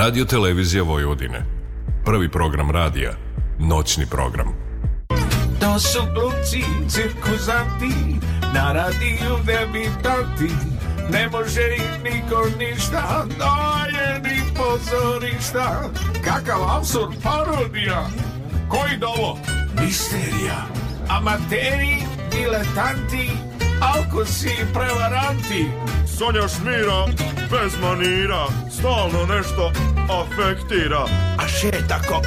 Radio Televizija Vojvodine. Prvi program radija. Noćni program. To su gluci, cirkuzanti, na radiju debitanti. Ne može im niko ništa, doje ni pozorišta. Kakav absurd parodija. Koji dovo? Misterija. Amateri, diletanti, Alkosi i prevaranti. Sonja šmira, bez manira, stalno nešto afektira. A še tako,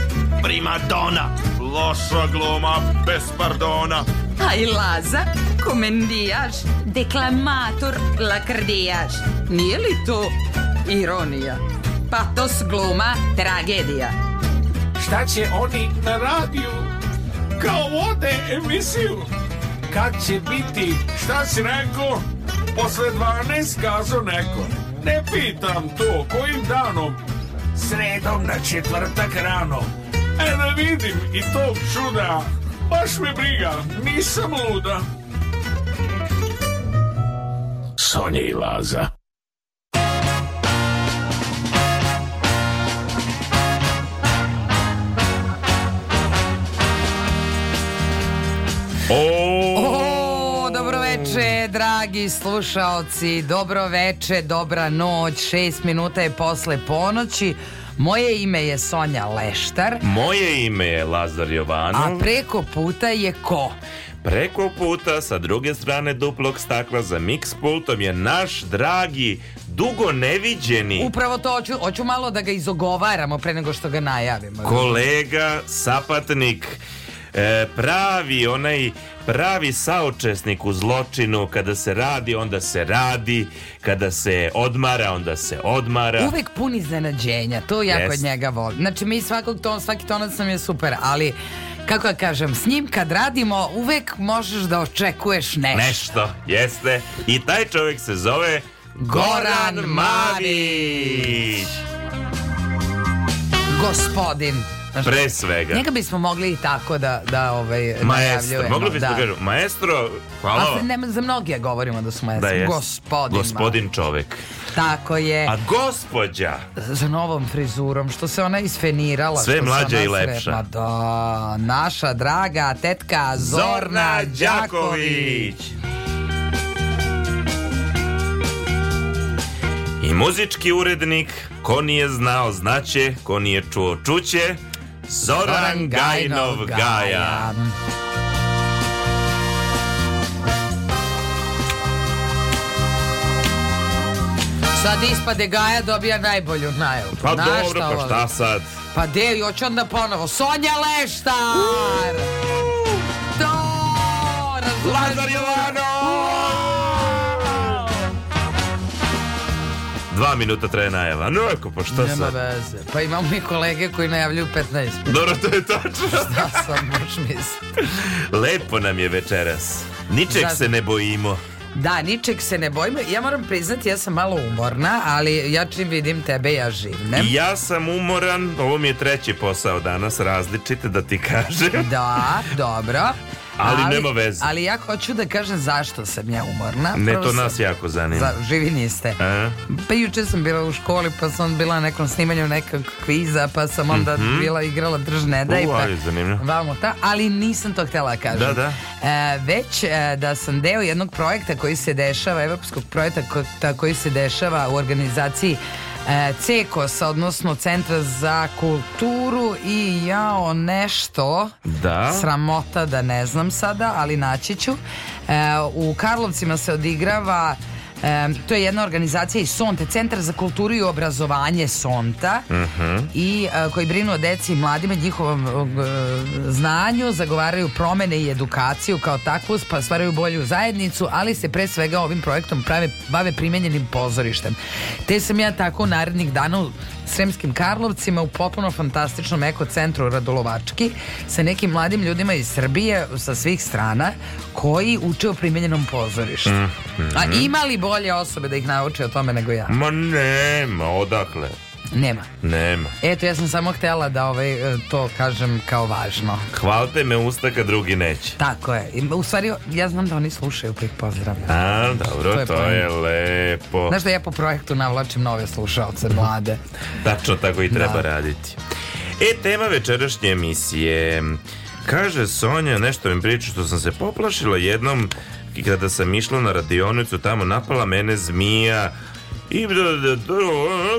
primadona, loša gluma, bez pardona. A i Laza, komendijaš, deklamator, lakrdijaš. Nije li to ironija? Patos, gluma, tragedija. Šta će oni na radiju? Kao vode emisiju kad će biti? Šta si rekao? Posle 12 kazo neko. Ne pitam to, kojim danom? Sredom na četvrtak rano. E da vidim i tog čuda. Baš me briga, nisam luda. Sonja i Laza. O, dobro veče, dragi slušaoci. Dobro veče, dobra noć. Šest minuta je posle ponoći. Moje ime je Sonja Leštar. Moje ime je Lazar Jovanov. A preko puta je ko? Preko puta, sa druge strane duplog stakla za mix pultom je naš dragi dugo neviđeni. Upravo to, hoću, hoću malo da ga izogovaramo pre nego što ga najavimo. Kolega Sapatnik e, pravi onaj pravi saučesnik u zločinu kada se radi onda se radi kada se odmara onda se odmara uvek pun iznenađenja to ja kod njega volim znači mi svakog ton, svaki tonac nam je super ali kako ja kažem, s njim kad radimo uvek možeš da očekuješ nešto. Nešto, jeste. I taj čovjek se zove Goran Marić. Gospodin. Znaš, Pre svega. Njega bismo mogli i tako da, da ovaj, da maestro, mogli bismo da. da kažu, maestro, hvala A Ne, za mnogije govorimo da su maestro. Da jest. Gospodin. Gospodin čovek. Tako je. A gospođa. Za novom frizurom, što se ona isfenirala. Sve mlađa i lepša. Ma da, naša draga tetka Zorna, Zorna Đaković. I muzički urednik, ko nije znao znaće, ko nije čuo čuće, Zoran Gajnov Gaja. Sad ispade Gaja dobija najbolju najavu. Pa Na, dobro, šta pa šta sad? Pa de, još onda ponovo. Sonja Leštar! Uuu! To! Razumeš? Lazar Jovano! Dva minuta traje najava. No, ako, pa šta Nema sad? veze. Pa imamo i kolege koji najavljuju 15 minuta. Dobro, to je tačno. šta sam, moš misliti. Lepo nam je večeras. Ničeg Zas... se ne bojimo. Da, ničeg se ne bojimo. Ja moram priznati, ja sam malo umorna, ali ja čim vidim tebe, ja živnem. Ja sam umoran, ovo mi je treći posao danas, različite da ti kažem. Da, dobro. Ali, ali nema veze. Ali ja hoću da kažem zašto sam ja umorna. Ne, to nas jako zanima. Za, živi niste. A? E? Pa juče sam bila u školi, pa sam bila na nekom snimanju nekog kviza, pa sam onda mm -hmm. bila igrala drž ne daj. Pa, vamo ta, ali nisam to htjela da kažem. Da, da. E, već e, da sam deo jednog projekta koji se dešava, evropskog projekta ta, koji se dešava u organizaciji E, Cekosa, odnosno Centra za kulturu i jao nešto, da. sramota da ne znam sada, ali naći ću. E, u Karlovcima se odigrava Um, to je jedna organizacija iz Sonte, Centar za kulturu i obrazovanje Sonta uh mhm. -huh. i uh, koji brinu o deci i mladima njihovom uh, znanju, zagovaraju promene i edukaciju kao takvu, pa stvaraju bolju zajednicu, ali se pre svega ovim projektom prave, bave primenjenim pozorištem. Te sam ja tako narednih dana Sremskim Karlovcima u potpuno fantastičnom ekocentru Radolovački sa nekim mladim ljudima iz Srbije sa svih strana koji uče o primjenjenom pozorištu. Mm, mm. A ima li bolje osobe da ih nauče o tome nego ja? Ma nema, odakle? Nema. Nema. Eto, ja sam samo htjela da ovaj, e, to kažem kao važno. Hvalite me usta kad drugi neće. Tako je. U stvari, ja znam da oni slušaju, pa ih pozdravljam. A, dobro, to je, to je lepo. Znaš da ja po projektu navlačim nove slušalce, mlade. Tačno, tako i treba da. raditi. E, tema večerašnje emisije. Kaže Sonja, nešto mi priča što sam se poplašila jednom kada sam išla na radionicu, tamo napala mene zmija, I da, da,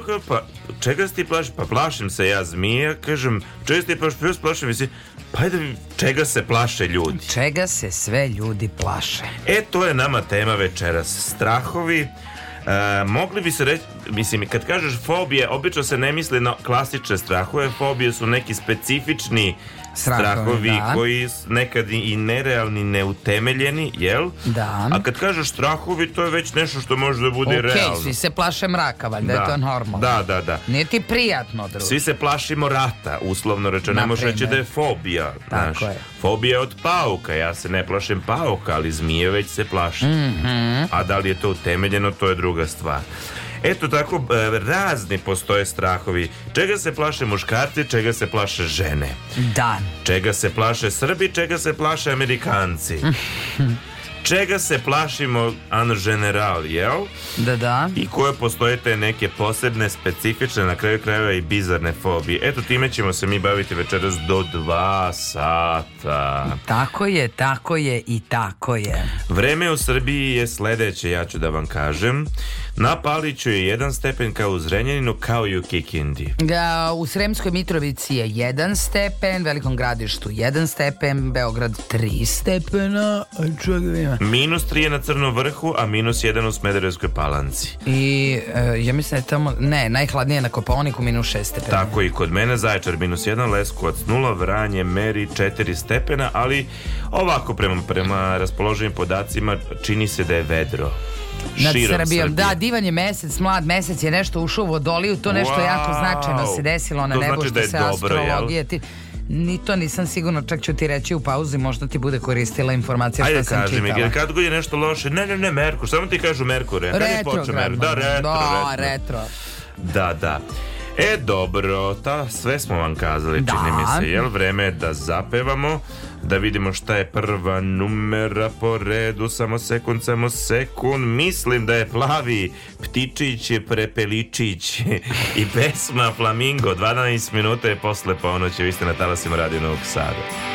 da, pa čega se ti plaši? Pa plašim se ja zmija, kažem, čega se ti plaši? Plus pa plašim se, pa ajde, čega se plaše ljudi? Čega se sve ljudi plaše? E, to je nama tema večeras. Strahovi, Uh, mogli bi se reći, mislim, kad kažeš fobije, obično se ne misli na klasične strahove, fobije su neki specifični strahovi da. koji nekad i nerealni, neutemeljeni, jel? Da. A kad kažeš strahovi, to je već nešto što može da bude okay, realno. Okej, svi se plaše mraka, valjda da. je to normalno. Da, da, da. Nije ti prijatno, drugo. Svi se plašimo rata, uslovno rečeno. Ne možeš reći da je fobija. Tako znaš. je. Fobija je od pauka. Ja se ne plašim pauka, ali zmije već se plaši. Mm -hmm. A da li je to utemeljeno, to je druga stvar. Eto tako, e, razni postoje strahovi. Čega se plaše muškarci, čega se plaše žene. Da. Čega se plaše Srbi, čega se plaše Amerikanci. čega se plašimo an general, jel? Da, da. I koje postoje te neke posebne, specifične, na kraju krajeva i bizarne fobije. Eto, time ćemo se mi baviti večeras do dva sata. Tako je, tako je i tako je. Vreme u Srbiji je sledeće, ja ću da vam kažem. Na Paliću je jedan stepen kao u Zrenjaninu, kao i u Kikindi. Da, u Sremskoj Mitrovici je jedan stepen, Velikom gradištu jedan stepen, Beograd tri stepena, čovjek da Minus tri je na Crnom vrhu, a minus jedan u Smederevskoj palanci. I e, ja mislim da je tamo, ne, najhladnije na Kopaoniku minus šest stepena. Tako i kod mene, Zaječar minus jedan, Leskovac nula, Vranje, Meri četiri stepena, ali ovako prema, prema raspoloženim podacima čini se da je vedro nad Širom Srbijom. Da, Srbije. Da, divan je mesec, mlad mesec je nešto ušao u vodoliju, to nešto wow. jako značajno se desilo na to znači nebu znači što da se dobro, astrologije... Jel? Ti, ni to nisam sigurno, čak ću ti reći u pauzi, možda ti bude koristila informacija što sam čitala. Ajde, kaži mi, kad god je nešto loše, ne, ne, ne, Merkur, samo ti kažu Merkure. Retrogradno. Da, da, retro, da, retro. retro. Da, da. E, dobro, ta, sve smo vam kazali, da. čini mi da. se, jel vreme da zapevamo? Da vidimo šta je prva numera po redu, samo sekund, samo sekund. Mislim da je plavi ptičić prepeličić i pesma Flamingo. 12 minuta je posle ponoći, vi ste na talasima Radio Novog Sada.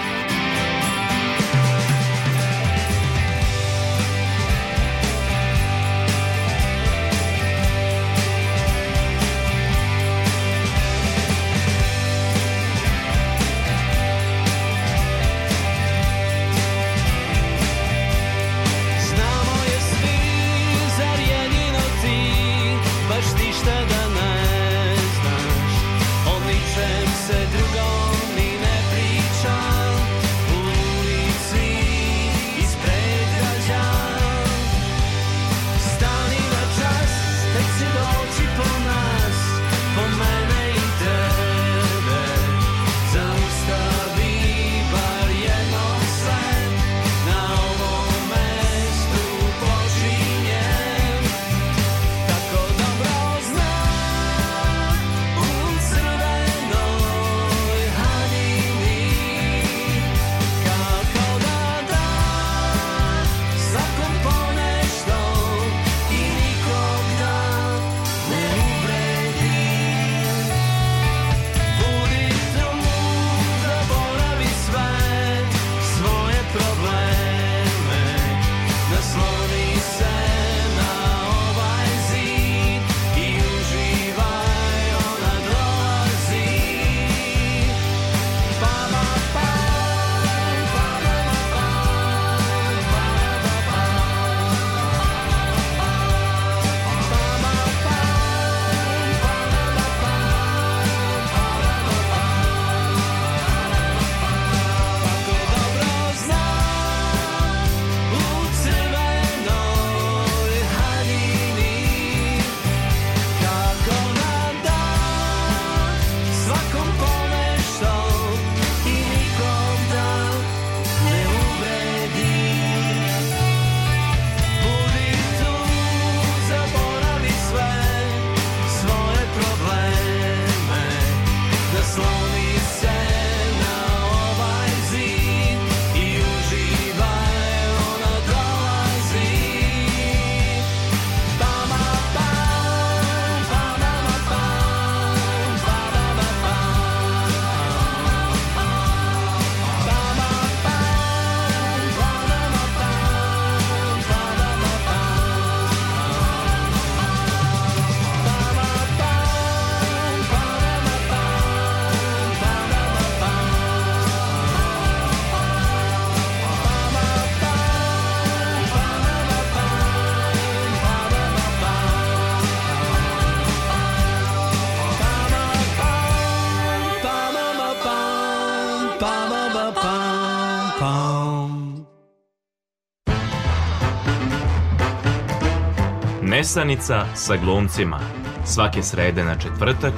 Nesanica sa glumcima. Svake srede na četvrtak.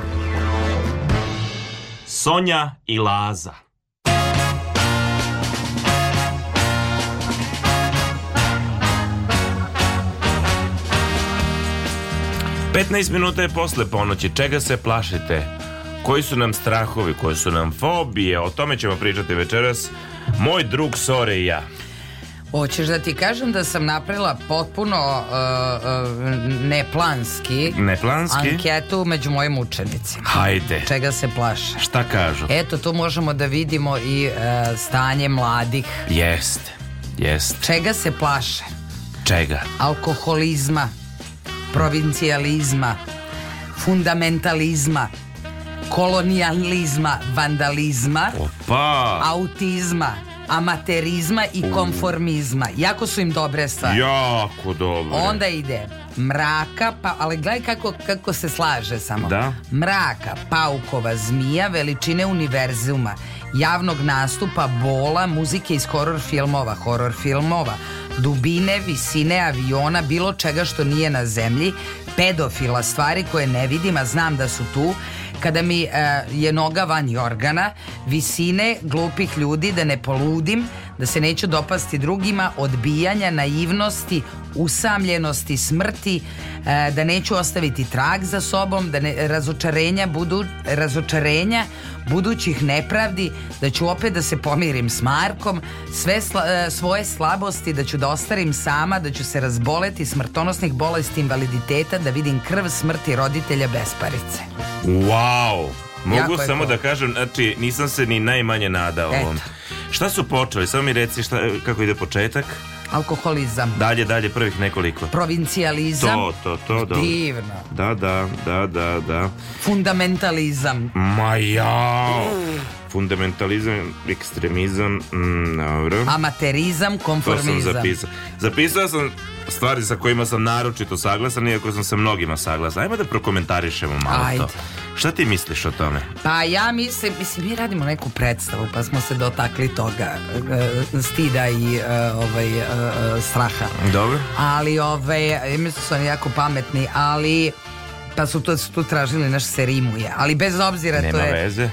Sonja i Laza. Petnaest minuta je posle ponoći. Čega se plašite? Koji su nam strahovi? Koje su nam fobije? O tome ćemo pričati večeras. Moj drug Sore i ja. Hoćeš da ti kažem da sam napravila potpuno uh, uh, neplanski, neplanski anketu među mojim učenicima. Hajde. Čega se plaše? Šta kažu? Eto, tu možemo da vidimo i uh, stanje mladih. Jeste, jeste. Čega se plaše? Čega? Alkoholizma, provincijalizma, fundamentalizma, kolonijalizma, vandalizma, Opa. autizma, amaterizma i konformizma. Jako su im dobre stvari. Jako dobre. Onda ide mraka, pa, ali gledaj kako, kako se slaže samo. Da. Mraka, paukova, zmija, veličine univerzuma, javnog nastupa, bola, muzike iz horor filmova, horor filmova, dubine, visine aviona, bilo čega što nije na zemlji, pedofila, stvari koje ne vidim, a znam da su tu, kada mi e, je noga van jorgana, visine glupih ljudi da ne poludim, da se neću dopasti drugima, odbijanja, naivnosti, usamljenosti, smrti, e, da neću ostaviti trag za sobom, da ne, razočarenja, budu, razočarenja budućih nepravdi, da ću opet da se pomirim s Markom, sve sla, e, svoje slabosti, da ću da ostarim sama, da ću se razboleti smrtonosnih bolesti invaliditeta, da vidim krv smrti roditelja Besparice. Wow! Mogu samo da kažem, znači nisam se ni najmanje nadao Eto. ovom. Šta su počeli? Samo mi reci šta, kako ide početak. Alkoholizam. Dalje, dalje, prvih nekoliko. Provincijalizam. To, to, to, da. Divno. Da, da, da, da, da. Fundamentalizam. Ma jao fundamentalizam, ekstremizam, mm, dobro. Amaterizam, konformizam. To sam zapisao. Zapisao sam stvari sa kojima sam naročito saglasan, iako sam sa mnogima saglasan. Ajmo da prokomentarišemo malo Ajde. to. Šta ti misliš o tome? Pa ja mislim, mislim, mi radimo neku predstavu, pa smo se dotakli toga, e, stida i e, ovaj, e, straha. Dobro. Ali, ovaj, mislim, da su oni jako pametni, ali pa su tu, su tu tražili naš serimuje. Ali bez obzira Nema to je... Nema veze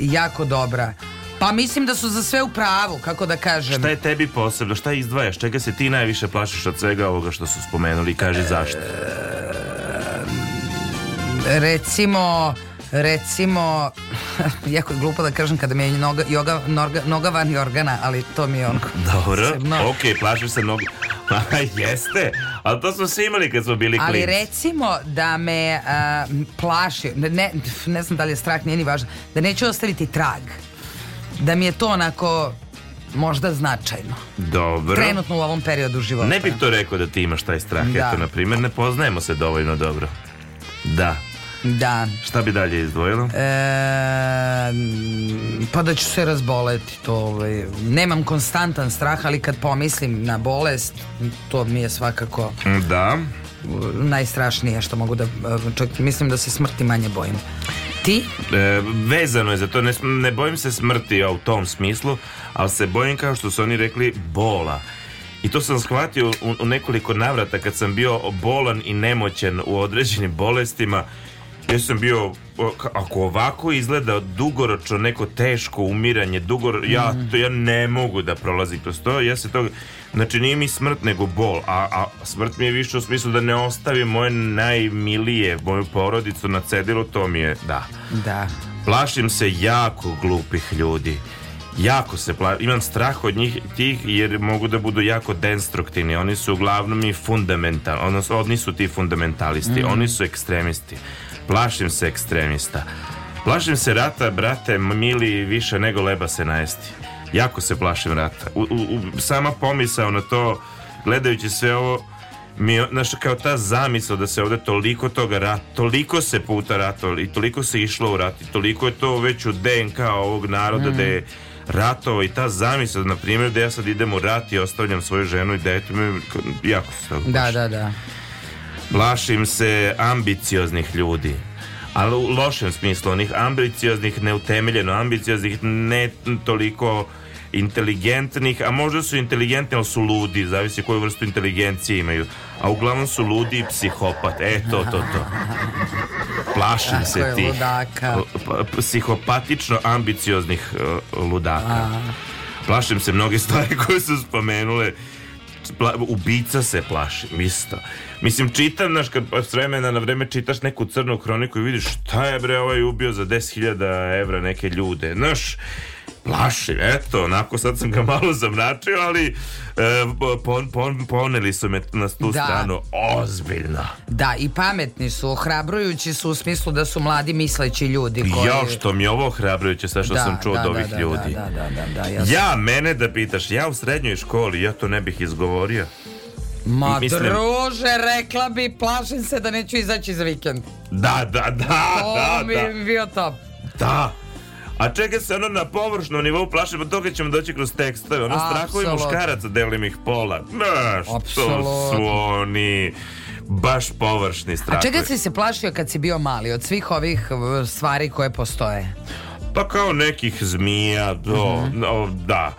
jako dobra. Pa mislim da su za sve u pravu, kako da kažem. Šta je tebi posebno? Šta izdvajaš? Čega se ti najviše plašiš od svega ovoga što su spomenuli? Kaži zašto. E, recimo recimo, jako je glupo da kažem kada mi je noga, yoga, noga, noga van jorgana, ali to mi je onako... Dobro, okej, ok, plašiš se noga. Pa jeste, ali to smo svi imali kad smo bili klinci. Ali recimo da me uh, plaši, ne, ne znam da li je strah, nije ni važno, da neću ostaviti trag. Da mi je to onako možda značajno. Dobro. Trenutno u ovom periodu života. Ne bih to rekao da ti imaš taj strah, da. eto, na primjer, ne poznajemo se dovoljno dobro. Da, Da. Šta bi dalje izdvojila? E, pa da ću se razboleti. To, ovaj, nemam konstantan strah, ali kad pomislim na bolest, to mi je svakako... Da. Najstrašnije što mogu da... Čak mislim da se smrti manje bojim. Ti? E, vezano je za to. Ne, ne bojim se smrti u tom smislu, ali se bojim kao što su oni rekli bola. I to sam shvatio u, u nekoliko navrata kad sam bio bolan i nemoćen u određenim bolestima ja sam bio ako ovako izgleda dugoročno neko teško umiranje dugor ja mm. to ja ne mogu da prolazim kroz to ja se to znači nije mi smrt nego bol a, a smrt mi je više u smislu da ne ostavim moje najmilije moju porodicu na cedilu to mi je da da plašim se jako glupih ljudi jako se plašim, imam strah od njih tih jer mogu da budu jako destruktivni, oni su uglavnom i fundamental, odnosno oni su ti fundamentalisti, mm. oni su ekstremisti, Plašim se ekstremista. Plašim se rata, brate, mili više nego leba se najesti. Jako se plašim rata. U, u, sama pomisao na to, gledajući sve ovo, mi znaš, kao ta zamisla da se ovde toliko toga rat, toliko se puta ratovali i toliko se išlo u rat i toliko je to već u DNK ovog naroda mm. da je ratova i ta zamisla, na primjer, da ja sad idem u rat i ostavljam svoju ženu i dete, mi jako se toga Da, da, da. Plašim se ambicioznih ljudi ali u lošem smislu, onih ambicioznih, neutemeljeno ambicioznih, ne toliko inteligentnih, a možda su inteligentni, ali su ludi, zavisi koju vrstu inteligencije imaju. A uglavnom su ludi i psihopat. E, to, to, to. Plašim se ti. Psihopatično ambicioznih e, ludaka. Plašim se mnoge stvari koje su spomenule. ubica se plašim, isto. Mislim, čitam, znaš, kad s vremena na vreme čitaš neku crnu kroniku i vidiš šta je bre ovaj ubio za 10.000 evra neke ljude, znaš, plašim, eto, onako sad sam ga malo zamračio, ali e, pon, pon, poneli su me na tu da. stranu ozbiljno. Da, i pametni su, ohrabrujući su u smislu da su mladi misleći ljudi. Koji... Ja, što mi ovo ohrabrujuće, sve što da, sam čuo da, od da, ovih da, da, ljudi. Da, da, da, da, Ja, mene da pitaš, ja u srednjoj školi, ja to ne bih izgovorio. Ma Mislim... druže, rekla bi, plašim se da neću izaći za vikend. Da, da, da, to da. To da. mi bio top. Da. A čega se ono na površnom nivou plašimo, toga ćemo doći kroz tekstove. Ono strahovi muškaraca delim ih pola. Na, što Absolut. su oni baš površni strahovi. A čega si se plašio kad si bio mali od svih ovih stvari koje postoje? pa kao nekih zmija do, mm -hmm. o, da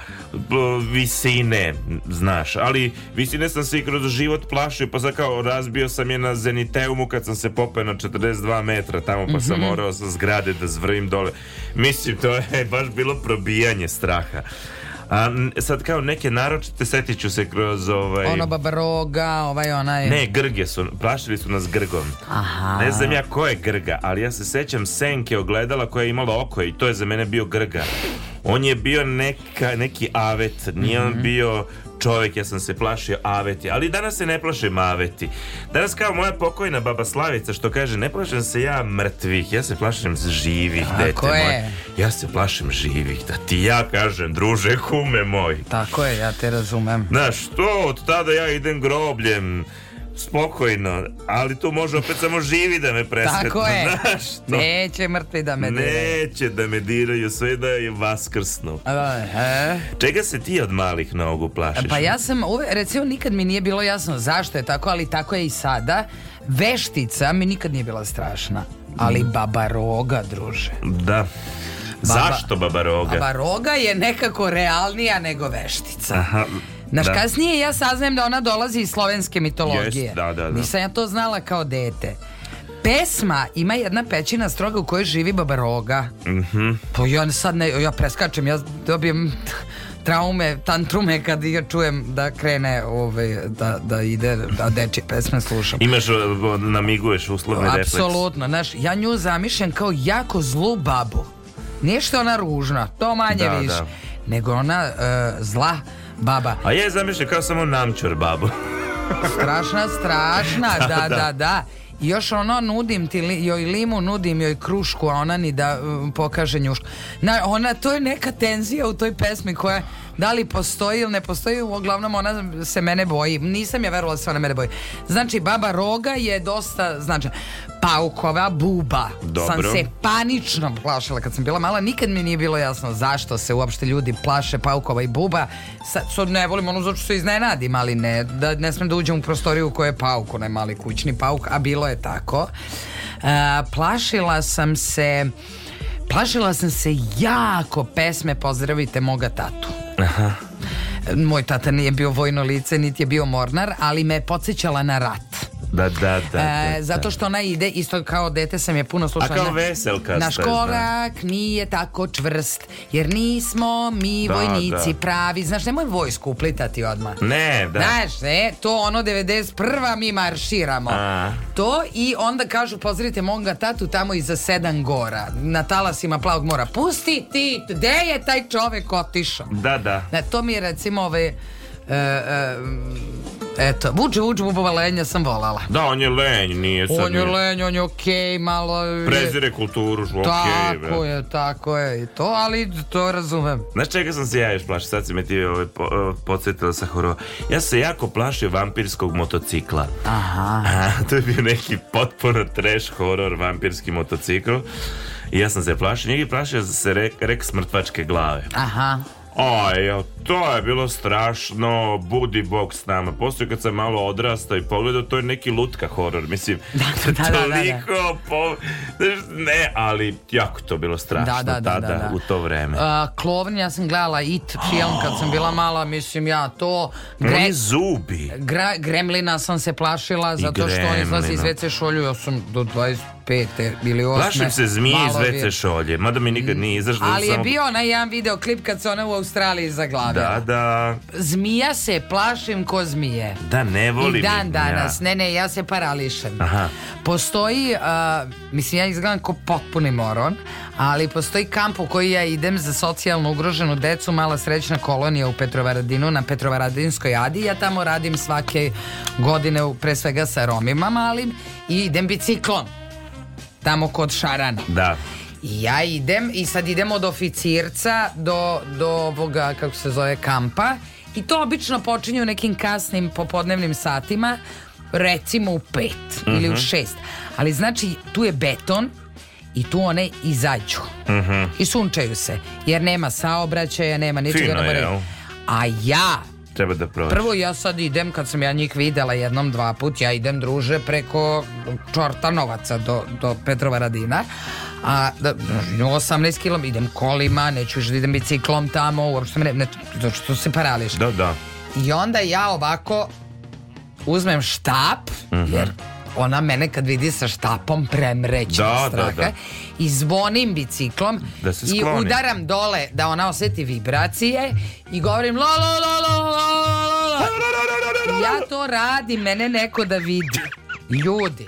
visine, znaš ali visine sam se i kroz život plašio pa sad kao razbio sam je na Zeniteumu kad sam se popeo na 42 metra tamo pa mm -hmm. sam mhm. morao sa zgrade da zvrim dole mislim to je baš bilo probijanje straha A, sad kao neke naročite setiću se kroz ovaj... Ono babaroga, ovaj onaj... Ne, grge su, plašili su nas grgom. Aha. Ne znam ja ko je grga, ali ja se sećam senke ogledala koja je imala oko i to je za mene bio grga on je bio neka, neki avet, nije mm -hmm. on mhm. bio čovjek, ja sam se plašio aveti, ali danas se ne plašim aveti. Danas kao moja pokojna baba Slavica što kaže, ne plašim se ja mrtvih, ja se plašim živih, Tako dete moje. Ja se plašim živih, da ti ja kažem, druže, kume moj. Tako je, ja te razumem. Znaš, što od tada ja idem grobljem, spokojno, ali tu može opet samo živi da me presretnu. Tako je. Znaš to? Neće mrtvi da me diraju. Neće da me diraju, sve da je vaskrsnu. Aha. Čega se ti od malih nogu plašiš? Pa ja sam, uve, recimo nikad mi nije bilo jasno zašto je tako, ali tako je i sada. Veštica mi nikad nije bila strašna, ali mm. baba roga, druže. Da. Baba, Zašto Baba roga je nekako realnija nego veštica. Aha. Znaš, da. kasnije ja saznajem da ona dolazi iz slovenske mitologije. Jest, da, da, da. Nisam ja to znala kao dete. Pesma ima jedna pećina stroga u kojoj živi babaroga. Mhm. Mm pa ja sad ne, ja preskačem, ja dobijem traume, tantrume kad ja čujem da krene ove, ovaj, da, da ide, da dečje pesme slušam. Imaš, namiguješ uslovni refleks. Apsolutno, znaš, ja nju zamišljam kao jako zlu babu. Nije što ona ružna, to manje da, više. Da. Nego ona uh, zla, baba. A ja zamišljam kao samo namčor babu. strašna, strašna, da, da, da, da. da. još ono nudim ti li, joj limu, nudim joj krušku, a ona ni da um, pokaže njušku. Na, ona, to je neka tenzija u toj pesmi koja Da li postoji ili ne postoji, uglavnom ona se mene boji. Nisam ja verovala da se ona mene boji. Znači, baba roga je dosta značajna. Paukova buba. Dobro. Sam se panično plašila kad sam bila mala. Nikad mi nije bilo jasno zašto se uopšte ljudi plaše paukova i buba. Sad, sad ne volim ono zato što se iznenadim, ali ne, da, ne smem da uđem u prostoriju u je pauk, onaj mali kućni pauk, a bilo je tako. Uh, plašila sam se... Plašila sam se jako pesme Pozdravite moga tatu. Aha. Moj tata nije bio vojno lice, niti je bio mornar, ali me je podsjećala na rat. Da, da, da, da, e, da, da. zato što ona ide isto kao dete sam je puno slušala. A kao veselka Naš ste, da. korak da. nije tako čvrst jer nismo mi da, vojnici pravi. Znaš, nemoj vojsku uplitati odmah. Ne, da. Znaš, ne, to ono 91. mi marširamo. A. To i onda kažu pozrite monga tatu tamo iza sedam gora. Na talasima plavog mora. Pusti ti, gde je taj čovek otišao? Da, da. Na, to mi je recimo ove e, e mm, Eto, Vuče Vuče Bubova lenja sam volala. Da, on je lenj, nije sad... On je lenj, on je okej, okay, malo... Prezire kulturu, okej, okay, Tako je, tako je, i to, ali to razumem. Znaš čega sam se ja još plašio, sad si me ti ovaj, po, podsjetila sa horova. Ja se jako plašio vampirskog motocikla. Aha. A, to je bio neki potpuno trash horor, vampirski motocikl. I ja sam se plašio, njegi plašio da se rek, rek smrtvačke glave. Aha. Aj, ja to je bilo strašno budi bog s nama. Poslije kad sam malo odrastao i pogledao, to je neki lutka horor. Mislim, da, da, toliko... Da, po... Ne, ali jako to bilo strašno tada, u to vreme. Uh, klovn, ja sam gledala It film kad sam bila mala, mislim ja to... Gre... Oni zubi. Gra... Gremlina sam se plašila zato što on izlazi iz WC šolju. Ja sam do 20 pete ili osme. Plašim se zmije iz WC šolje, mada mi nikad nije izašlo. Ali je bio onaj jedan videoklip kad se ona u Australiji zaglavila obavljala. Da, da. Zmija se plašim ko zmije. Da, ne volim. I dan danas. Ja. Ne, ne, ja se parališem. Aha. Postoji, uh, mislim ja izgledam ko potpuni moron, ali postoji kamp u koji ja idem za socijalno ugroženu decu, mala srećna kolonija u Petrovaradinu, na Petrovaradinskoj Adi. Ja tamo radim svake godine, pre svega sa Romima malim, i idem biciklom tamo kod Šarana. Da. I ja idem i sad idem od oficirca do, do ovoga, kako se zove, kampa. I to obično počinje u nekim kasnim popodnevnim satima, recimo u pet uh -huh. ili u mhm. šest. Ali znači tu je beton i tu one izađu uh mhm. -huh. i sunčaju se jer nema saobraćaja, nema ničega. A ja treba da prođe? Prvo ja sad idem, kad sam ja njih videla jednom, dva put, ja idem druže preko Čorta Novaca do, do Petrova Radina, a da, 18 da, km idem kolima, neću još da idem biciklom tamo, uopšte me ne, ne, to se parališ. Da, da. I onda ja ovako uzmem štap, uh mhm. -huh. jer ona mene kad vidi sa štapom premreće da, da, straha. Da, da i zvonim biciklom da se i udaram dole da ona osjeti vibracije i govorim la la la la lo ja to radim, mene neko da vidi. Ljudi,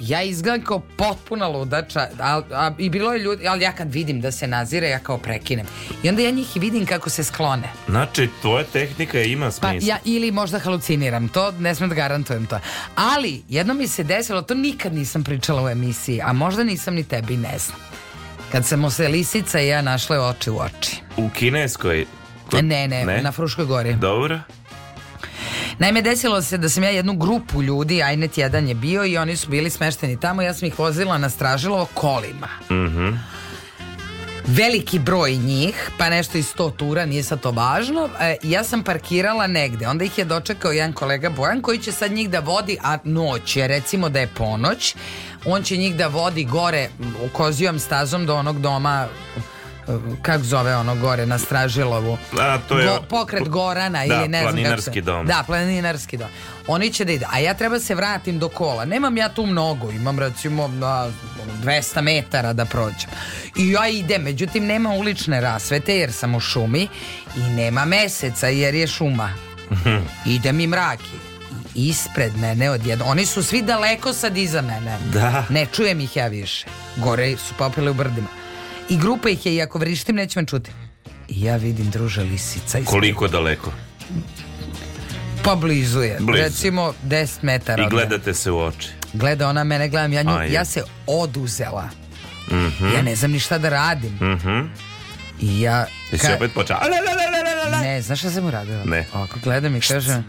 ja izgledam kao potpuna ludača al, a, i bilo je ljudi, ali ja kad vidim da se nazire, ja kao prekinem. I onda ja njih vidim kako se sklone. Znači, tvoja tehnika ima pa, smisla. Pa, ja ili možda haluciniram, to ne smem da garantujem to. Ali, jedno mi se desilo, to nikad nisam pričala u emisiji, a možda nisam ni tebi, ne znam. Kad sam se lisica i ja našle oči u oči. U Kineskoj? Ne, ne, ne, na Fruškoj gori. Dobro. Naime, desilo se da sam ja jednu grupu ljudi, Ajnet jedan je bio i oni su bili smešteni tamo, ja sam ih vozila na stražilo kolima. Mhm. Mm veliki broj njih, pa nešto iz 100 tura, nije sad to važno, e, ja sam parkirala negde. Onda ih je dočekao jedan kolega Bojan koji će sad njih da vodi, a noć je, recimo da je ponoć, on će njih da vodi gore u kozijom stazom do onog doma kako zove ono gore na Stražilovu a, to je, Go, pokret Gorana da, ili ne znam planinarski dom. da planinarski dom oni će da ide, a ja treba da se vratim do kola nemam ja tu mnogo, imam recimo na 200 metara da prođem i ja idem, međutim nema ulične rasvete jer sam u šumi i nema meseca jer je šuma ide mi mraki ispred mene odjedno. Oni su svi daleko sad iza mene. Da. Ne čujem ih ja više. Gore su popile u brdima. I grupa ih je i ako vrištim neće me čuti. I ja vidim druža lisica. Ispred. Koliko daleko? Pa blizu je. Blizu. Recimo 10 metara. I gledate se u oči. Gleda ona mene, gledam ja nju. ja se oduzela. Mm -hmm. Ja ne znam ni šta da radim. Mm -hmm. I ja... I ka... si opet počela... Ne, znaš šta sam uradila? Ne. Ovako gledam i kažem...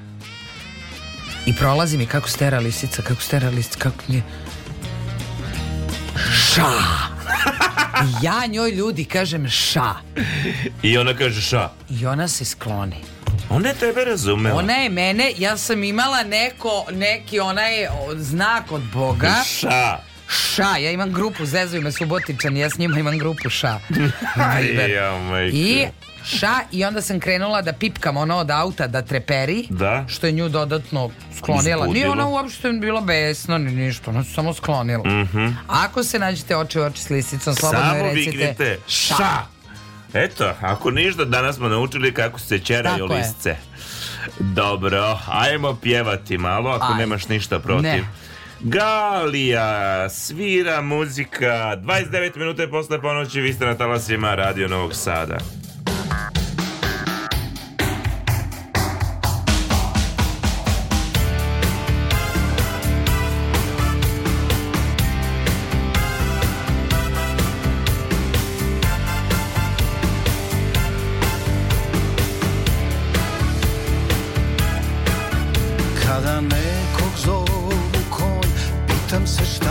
I prolazi mi kako stera lisica, kako stera lisica, kako mi... Ša! ja njoj ljudi kažem ša. I ona kaže ša. I ona se skloni. Ona je tebe razumela. Ona je mene, ja sam imala neko, neki onaj znak od Boga. Ša. Ša, ja imam grupu Zezu me Subotičan, ja s njima imam grupu Ša. I ša i onda sam krenula da pipkam ono od auta da treperi, da. što je nju dodatno sklonila. Nije ona uopšte bila besna ni ništa, ona se samo sklonila. Mm -hmm. Ako se nađete oči u oči s lisicom, slobodno je recite viknete, ša. ša. Eto, ako ništa, danas smo naučili kako se čeraju Tako lisce. Je. Dobro, ajmo pjevati malo ako Aj. nemaš ništa protiv. Ne. Galija, svira muzika, 29 minuta posle ponoći, vi ste na talasima Radio Novog Sada. Amsterdam.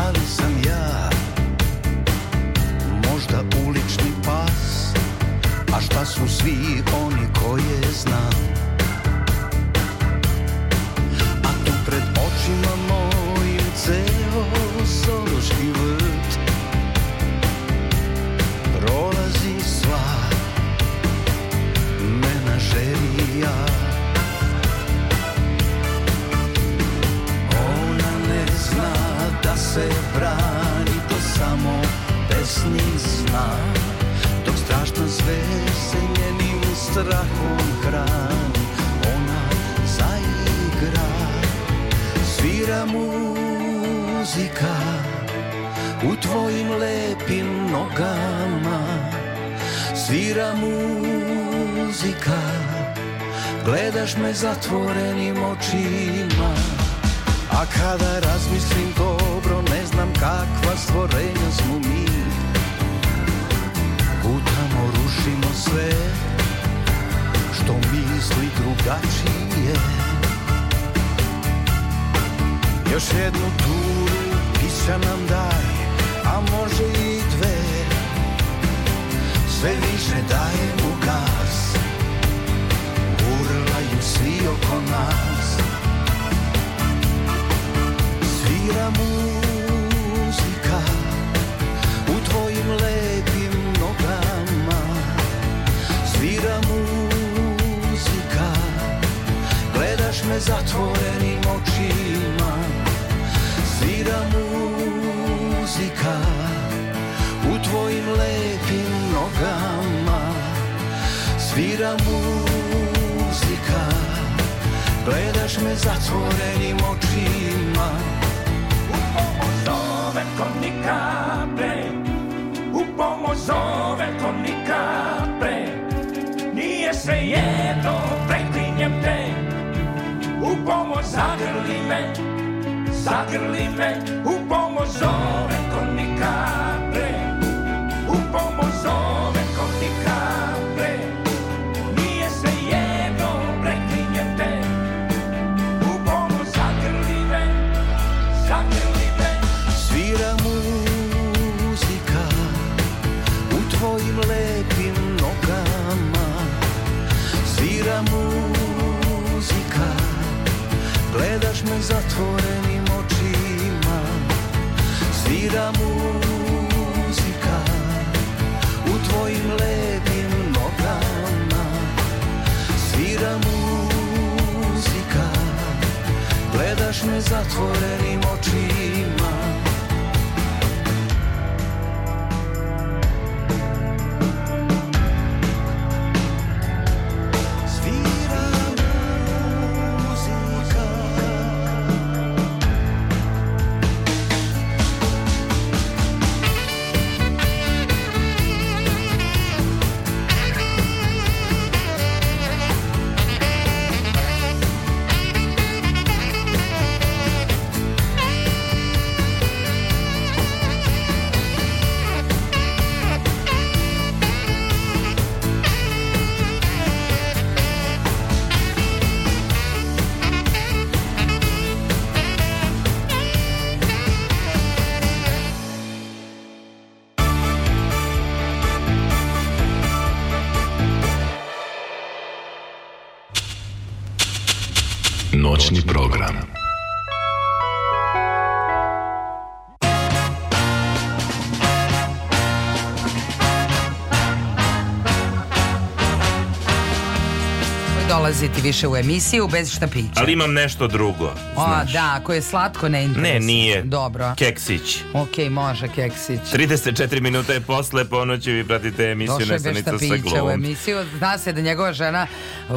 ulaziti više u emisiju bez štapića. Ali imam nešto drugo. O, znaš. da, ako je slatko ne interesuje. Ne, nije. Dobro. Keksić. Ok, može keksić. 34 minuta je posle ponoći vi pratite emisiju Došle Nesanica sa glumom. u emisiju. Zna se da njegova žena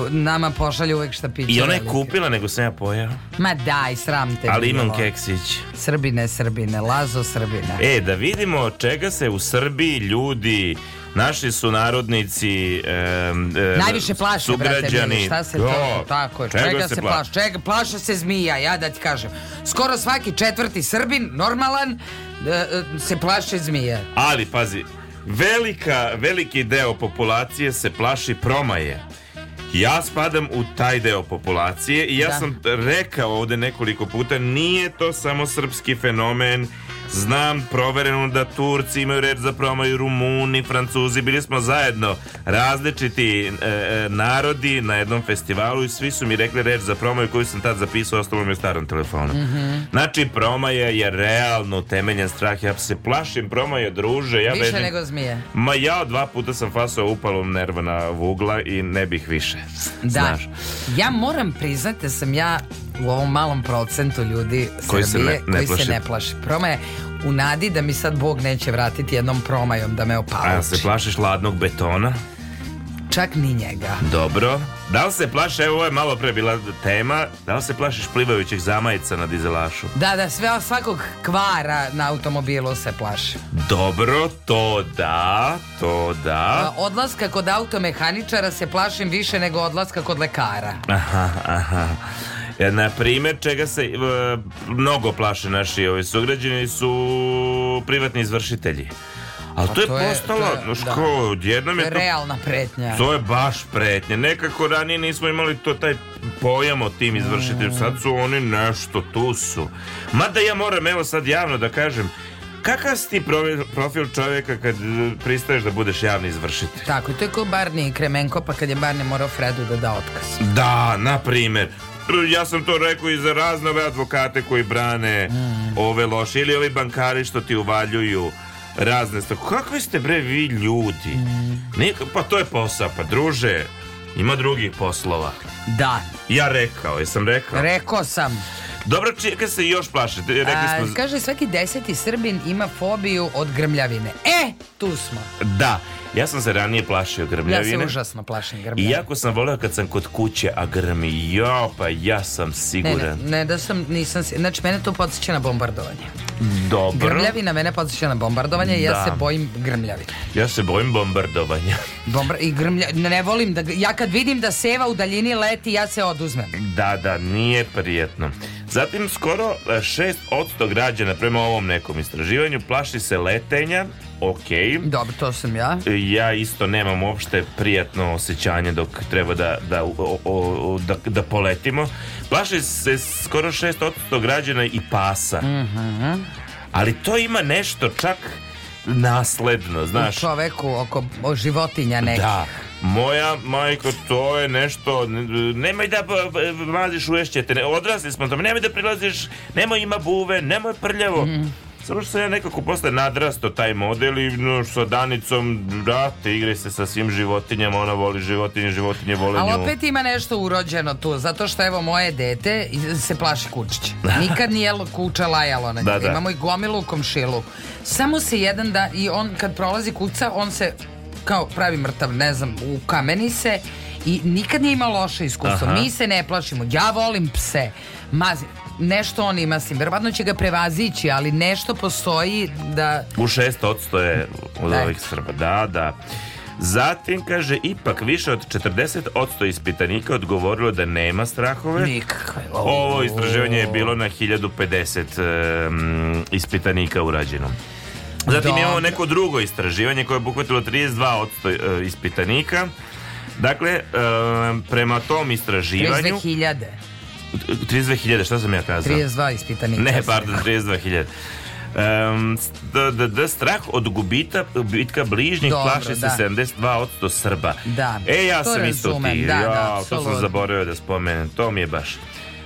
nama pošalje uvek štapiće. I ona je velike. kupila nego sam ja pojao. Ma daj, sram te. Ali imam keksić. Srbine, Srbine, Lazo Srbine. E, da vidimo čega se u Srbiji ljudi naši su narodnici e, najviše plaše sugrađani. brate šta se to, tako je čega se plaš čega plaše se zmija ja da ti kažem skoro svaki četvrti srbin normalan e, e, se plaše zmije ali pazi velika veliki deo populacije se plaši promaje ja spadam u taj deo populacije i ja da. sam rekao ovde nekoliko puta nije to samo srpski fenomen Znam provereno da Turci imaju reč za promaju Rumuni, Francuzi, bili smo zajedno različiti e, e, narodi na jednom festivalu i svi su mi rekli reč za promaju koju sam tad zapisao, ostalo mi u starom telefonu. Mm -hmm. Znači, promaja je realno temeljen strah. Ja se plašim promaje, druže. Ja više bežim... nego zmije. Ma ja dva puta sam fasao upalom nerva na vugla i ne bih više. Da. Znaš. Ja moram priznati da sam ja u ovom malom procentu ljudi koji Srbije se ne, ne koji plaši. se ne plaši. Proma je u nadi da mi sad Bog neće vratiti jednom promajom da me opavuči. A se plašiš ladnog betona? Čak ni njega. Dobro. Da li se plaši, evo ovo je malo pre bila tema, da li se plašiš plivajućih zamajica na dizelašu? Da, da, sve od svakog kvara na automobilu se plaši. Dobro, to da, to da. Odlaska kod automehaničara se plašim više nego odlaska kod lekara. Aha, aha. E, na primjer, čega se e, mnogo plaše naši ovi sugrađani su privatni izvršitelji. Ali pa to, to je postalo, no ško, da. odjednom je to... realna pretnja. To je baš pretnja. Nekako ranije nismo imali to taj pojam o tim izvršiteljima. Mm. Sad su oni nešto, tu su. Mada ja moram, evo sad javno da kažem, Kakav si ti profil čovjeka kad e, pristaješ da budeš javni izvršitelj? Tako, to je ko Barni Kremenko, pa kad je Barni morao Fredu da da otkaz. Da, na primjer ja sam to rekao i za razne advokate koji brane ove loše ili ovi bankari što ti uvaljuju razne stvari. Kakvi ste bre vi ljudi? Mm. Nika, pa to je posao, pa druže, ima drugih poslova. Da. Ja rekao, jesam rekao? Rekao sam. Dobro, čega se još plašite? Rekli smo... A, kaže, svaki deseti Srbin ima fobiju od grmljavine. E, tu smo. Da. Ja sam se ranije plašio grmljavine. Ja se užasno plašim grmljavine. Iako sam voleo kad sam kod kuće, a grmi, jo, pa ja sam siguran. Ne, ne, ne da sam, nisam, znači mene to podsjeća na bombardovanje. Dobro. Grmljavina mene podsjeća na bombardovanje, da. ja se bojim grmljavine. Ja se bojim bombardovanja. Bombra, i grmlja, ne volim da, ja kad vidim da seva u daljini leti, ja se oduzmem. Da, da, nije prijetno. Zatim skoro 6% e, građana prema ovom nekom istraživanju plaši se letenja, ok. Dobro, to sam ja. E, ja isto nemam uopšte prijatno osjećanje dok treba da, da, o, o, da, da poletimo. Plaši se skoro 6% građana i pasa. Mm -hmm. Ali to ima nešto čak nasledno, znaš. U čoveku oko životinja da. nekih. Da. Moja majko, to je nešto, nemoj da pa, pa, maziš u ešćete, odrasli smo tome, nemoj da prilaziš, nemoj ima buve, nemoj prljavo. Mm. Samo što sam ja nekako posle nadrasto taj model i no, sa Danicom, brate, da, igre se sa svim životinjama, ona voli životinje, životinje vole nju. Ali opet ima nešto urođeno tu, zato što evo moje dete se plaši kučića. Nikad nije kuća lajalo na njega. Da, da. Imamo i gomilu u komšilu. Samo se jedan da, i on kad prolazi kuca, on se kao pravi mrtav, ne znam, u kameni se i nikad nije imao loše iskustvo. Aha. Mi se ne plašimo. Ja volim pse. Mazi, nešto on ima sim, verovatno će ga prevazići, ali nešto postoji da... U šest odsto je od da. ovih Srba, da, da. Zatim, kaže, ipak više od 40% ispitanika odgovorilo da nema strahove. Nikakve. O... Ovo istraživanje je bilo na 1050 um, ispitanika urađeno. Zatim Dobro. Da. imamo neko drugo istraživanje koje je obuhvatilo 32% e, ispitanika. Dakle, e, prema tom istraživanju... 32.000. 32.000, šta sam ja kazao? 32 ispitanika. Ne, pardon, 32.000. Um, da, da, da, strah od gubita, gubitka bližnjih Dobro, plaše se 72% da. Srba. Da, e, ja sam razume. isto ti. Da, da, ja, to sam zaboravio da spomenem. To mi je baš...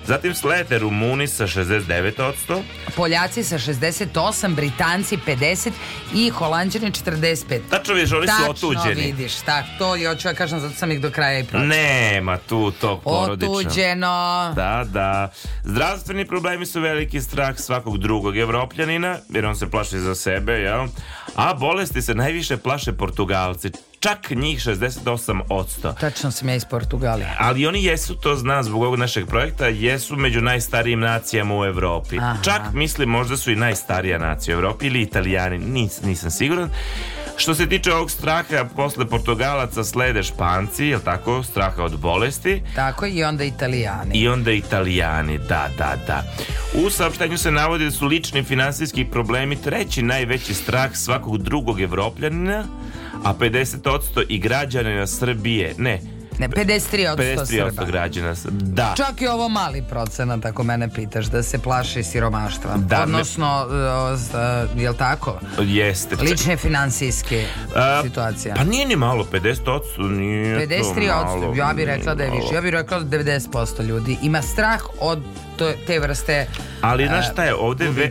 Zatim slede Rumuni sa 69%. Poljaci sa 68, Britanci 50 i Holandjani 45. Tačno vidiš, oni Tačno su otuđeni. Tačno vidiš, tak, to i hoću ja kažem, zato sam ih do kraja i pročila. Nema tu to porodično. Otuđeno. Da, da. Zdravstveni problemi su veliki strah svakog drugog evropljanina, jer on se plaši za sebe, jel? A bolesti se najviše plaše Portugalci čak njih 68%. Tačno sam ja iz Portugalije. Ali oni jesu, to zna zbog ovog našeg projekta, jesu među najstarijim nacijama u Europi. Čak mislim možda su i najstarija nacija u Evropi ili Italijani, Nis, nisam siguran. Što se tiče ovog straha, posle Portugalaca slede Španci, jel tako, straha od bolesti. Tako i onda Italijani. I onda Italijani, da, da, da. U saopštenju se navodi da su lični finansijski problemi treći najveći strah svakog drugog evropljanina a 50% i građana Srbije, ne, ne, 53%, 53 Srba. građana. Da. Čak i ovo mali procenat, ako mene pitaš, da se plaši siromaštva. Da, Odnosno, ne... E, je li tako? Jeste. Lične finansijske A, situacije. Pa nije ni malo, 50%, nije 53%, malo, ja bih rekla da je više. Ja bih rekla da 90% ljudi ima strah od te vrste Ali, znaš e, šta je, ovde ve,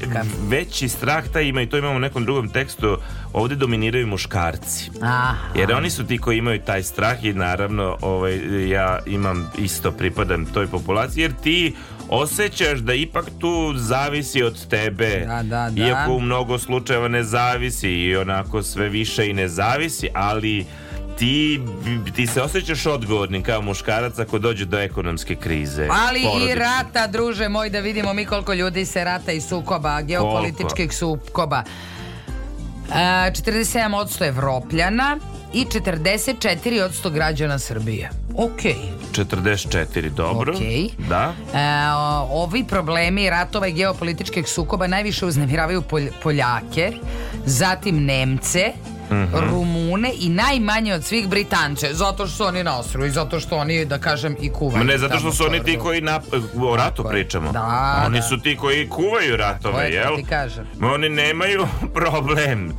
veći strah ta ima i to imamo u nekom drugom tekstu ovde dominiraju muškarci. Aha. Jer oni su ti koji imaju taj strah i naravno ovaj, ja imam isto pripadam toj populaciji jer ti osjećaš da ipak tu zavisi od tebe. Da, da, da. Iako u mnogo slučajeva ne zavisi i onako sve više i ne zavisi, ali ti, ti se osjećaš odgovornim kao muškarac ako dođe do ekonomske krize. Ali porodične. i rata, druže moj, da vidimo mi koliko ljudi se rata i sukoba, geopolitičkih koliko? sukoba. 47% Evropljana i 44% građana Srbije. Okej. Okay. 44, dobro. Okay. Da. E, ovi problemi ratova i geopolitičkih sukoba najviše uznemiravaju Poljake, zatim Nemce, Mhm. Rumune i najmanje od svih Britance, zato što oni nasru osru i zato što oni, da kažem, i kuvaju. Ne, zato što su oni ti koji na, o ratu pričamo. Da, oni da. su ti koji kuvaju ratove, je, jel? Ti kažem. Oni nemaju problem.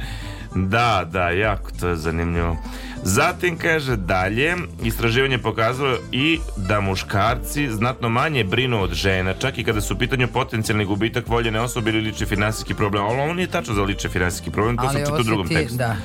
Da, da, jako to je zanimljivo. Zatim kaže dalje, istraživanje pokazalo i da muškarci znatno manje brinu od žena, čak i kada su u pitanju potencijalni gubitak voljene osobe ili lični finansijski problem. Ali ovo nije tačno za lični finansijski problem, to Ali sam čitao u drugom tekstu. Da.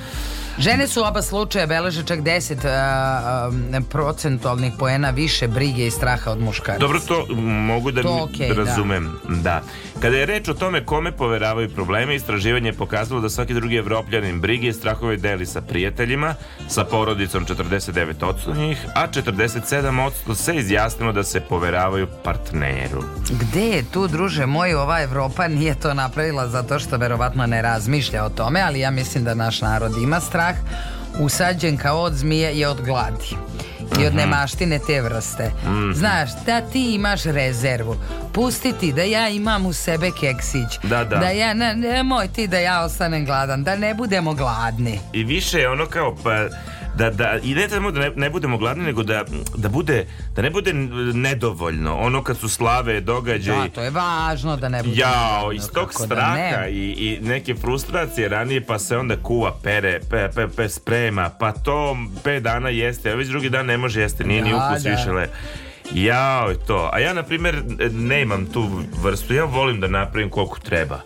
Žene su oba slučaja beleže čak 10 a, a, procentualnih poena više brige i straha od muškaraca. Dobro, to mogu da, to okay, da razumem. Da. da. Kada je reč o tome kome poveravaju probleme, istraživanje je pokazalo da svaki drugi evropljanin brige i strahove deli sa prijateljima, sa porodicom 49% njih, a 47% se izjasnilo da se poveravaju partneru. Gde je tu, druže moj, ova Evropa nije to napravila zato što verovatno ne razmišlja o tome, ali ja mislim da naš narod ima strah mah usađen kao od zmije i od gladi i od mhm. nemaštine te vrste. Mm. Znaš, da ti imaš rezervu. Pustiti da ja imam u sebe keksić. Da, da. da ja, ne, nemoj ti da ja ostanem gladan, da ne budemo gladni. I više je ono kao pa da, da i ne da ne, ne, budemo gladni, nego da, da bude, da ne bude nedovoljno. Ono kad su slave, događaj. Da, to je važno da ne bude Jao, iz tog da straha da i, i, neke frustracije ranije, pa se onda kuva, pere, pe, pe, pe sprema, pa to pet dana jeste, a već drugi dan ne može jeste, nije da, ni ukus da. više le. Jao to. A ja, na primjer, ne imam tu vrstu. Ja volim da napravim koliko treba.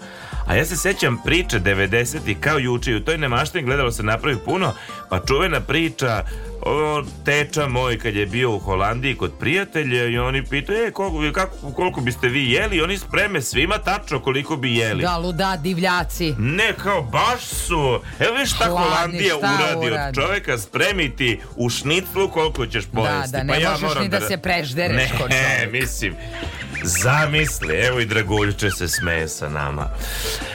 A ja se sećam priče 90-ih kao juče i u toj nemaštini gledalo se napravi puno, pa čuvena priča o, teča moj kad je bio u Holandiji kod prijatelja i oni pitaju e, koliko, kako, koliko biste vi jeli I oni spreme svima tačno koliko bi jeli da luda divljaci ne kao baš su evo viš šta Hlani, Holandija šta uradi, uradi od čoveka spremiti u šniclu koliko ćeš da, pojesti da, da, ne pa ja možeš moram ni da, da se preždereš ne, kod čovjek. mislim Zamisli, evo i Draguljče se smeje sa nama.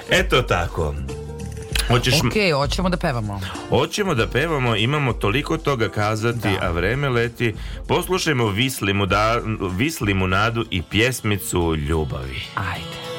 Eto tako. Hoćeš... Ok, hoćemo da pevamo. Hoćemo da pevamo, imamo toliko toga kazati, da. a vreme leti. Poslušajmo Vislimu, da, Vislimu nadu i pjesmicu ljubavi. Ajde.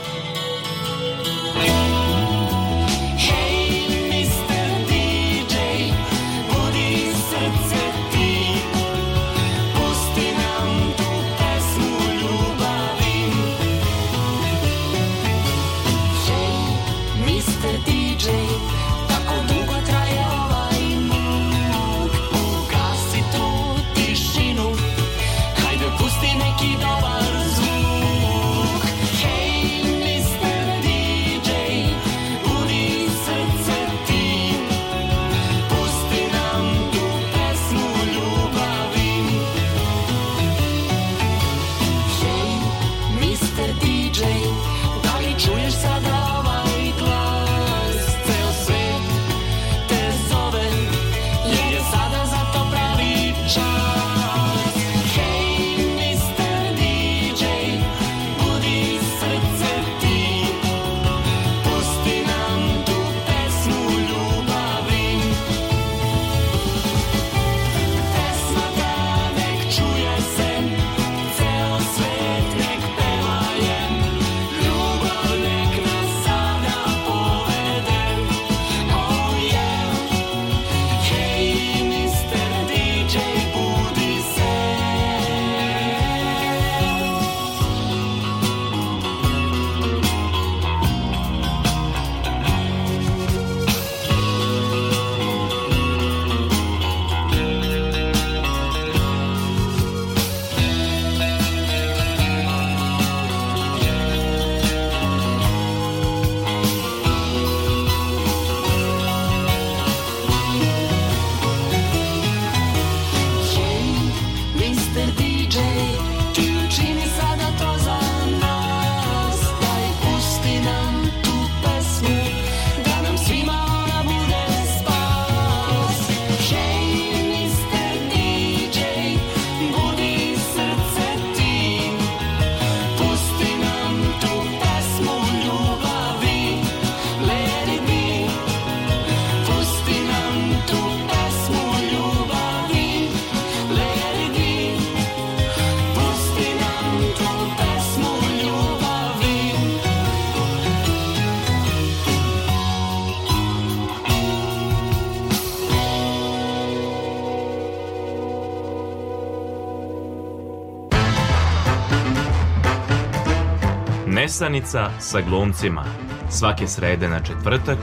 Pisanica sa glumcima. Svake srede na četvrtak.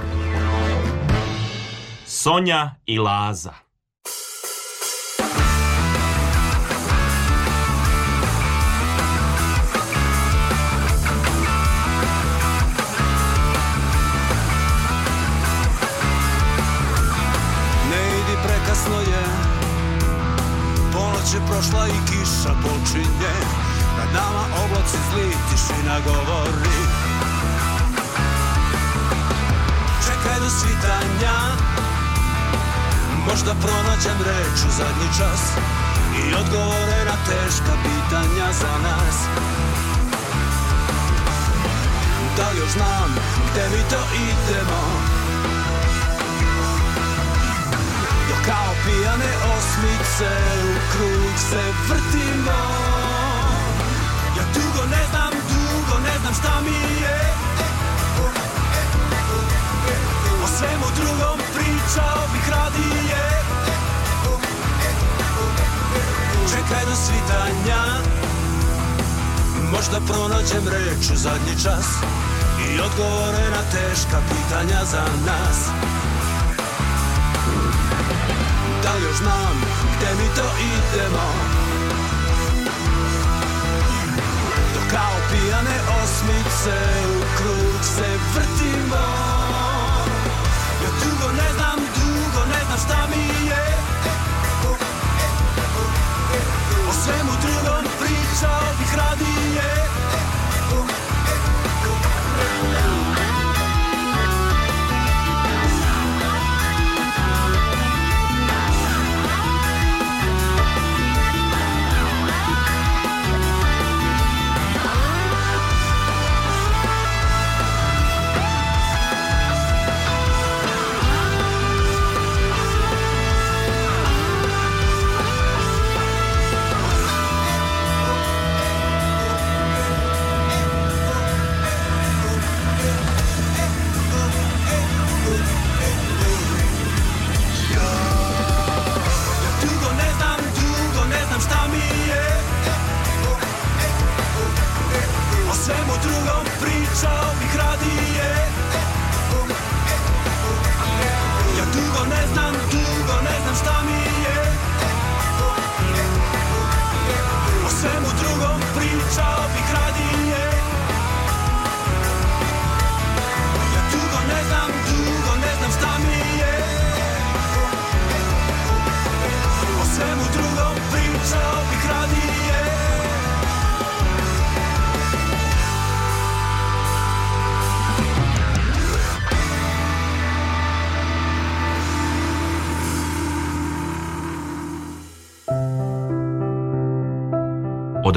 Sonja i Laza.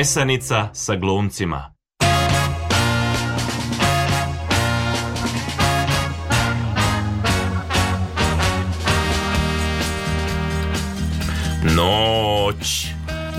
Nesanica sa glumcima. Noć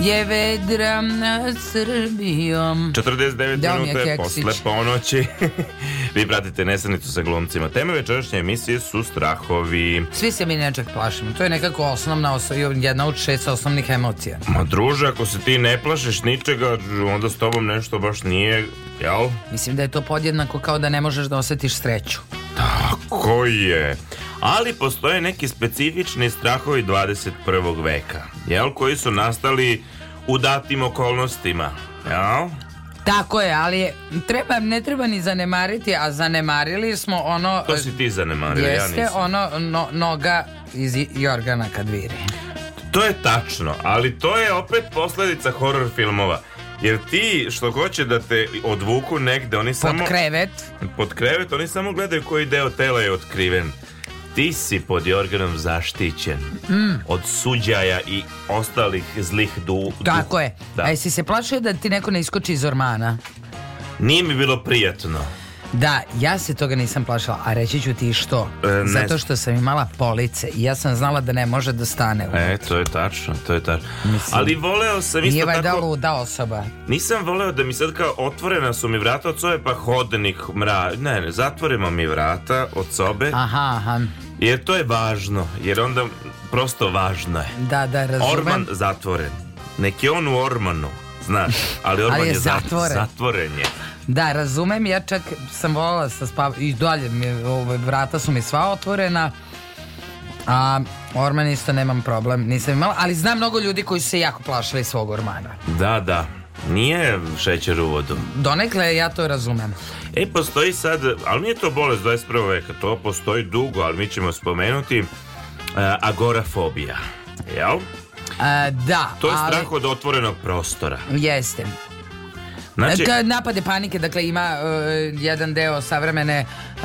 je vedra nad Srbijom 49 minuta je posle ponoći Vi pratite nesanicu sa glumcima. Teme večerašnje emisije su strahovi. Svi se mi nečeg plašimo. To je nekako osnovna, jedna od šest osnovnih emocija. Ma druže, ako se ti ne plašiš ničega, onda s tobom nešto baš nije, jel? Mislim da je to podjednako kao da ne možeš da osetiš sreću. Tako je. Ali postoje neki specifični strahovi 21. veka, jel? Koji su nastali u datim okolnostima, jel? Tako je, ali treba, ne treba ni zanemariti, a zanemarili smo ono... To si ti zanemarili, jeste ja nisam. ono no, noga iz Jorgana Kadviri. To je tačno, ali to je opet posledica horror filmova. Jer ti što hoće da te odvuku negde, oni pod samo... Pod krevet. Pod krevet, oni samo gledaju koji deo tela je otkriven ti si pod Jorganom zaštićen mm. od suđaja i ostalih zlih du... Tako je. Da. A jesi se plašio da ti neko ne iskoči iz ormana? Nije mi bilo prijatno. Da, ja se toga nisam plašala, a reći ću ti što. E, Zato što sam imala police i ja sam znala da ne može da stane. E, to je tačno, to je tačno. Mislim, Ali voleo sam isto tako... Nije luda osoba. Nisam voleo da mi sad kao otvorena su mi vrata od sobe, pa hodnik mra... Ne, ne, zatvorimo mi vrata od sobe. Aha, aha. Jer to je važno, jer onda prosto važno je. Da, da, razumem. Orman zatvoren. Neki je on u ormanu, znaš, ali orman ali je, je zatvoren. zatvoren je. Da, razumem, ja čak sam volala sa spav... i dalje mi, ove, ovaj, vrata su mi sva otvorena. A orman isto nemam problem, nisam imala, ali znam mnogo ljudi koji su se jako plašili svog ormana. Da, da. Nije šećer u vodu. Donekle ja to razumem. E, postoji sad, ali nije to bolest 21. veka, to postoji dugo, ali mi ćemo spomenuti uh, agorafobija. Jel? Uh, da. To je ali... strah od otvorenog prostora. Jeste. Znači, napade panike, dakle ima uh, jedan deo savremene uh,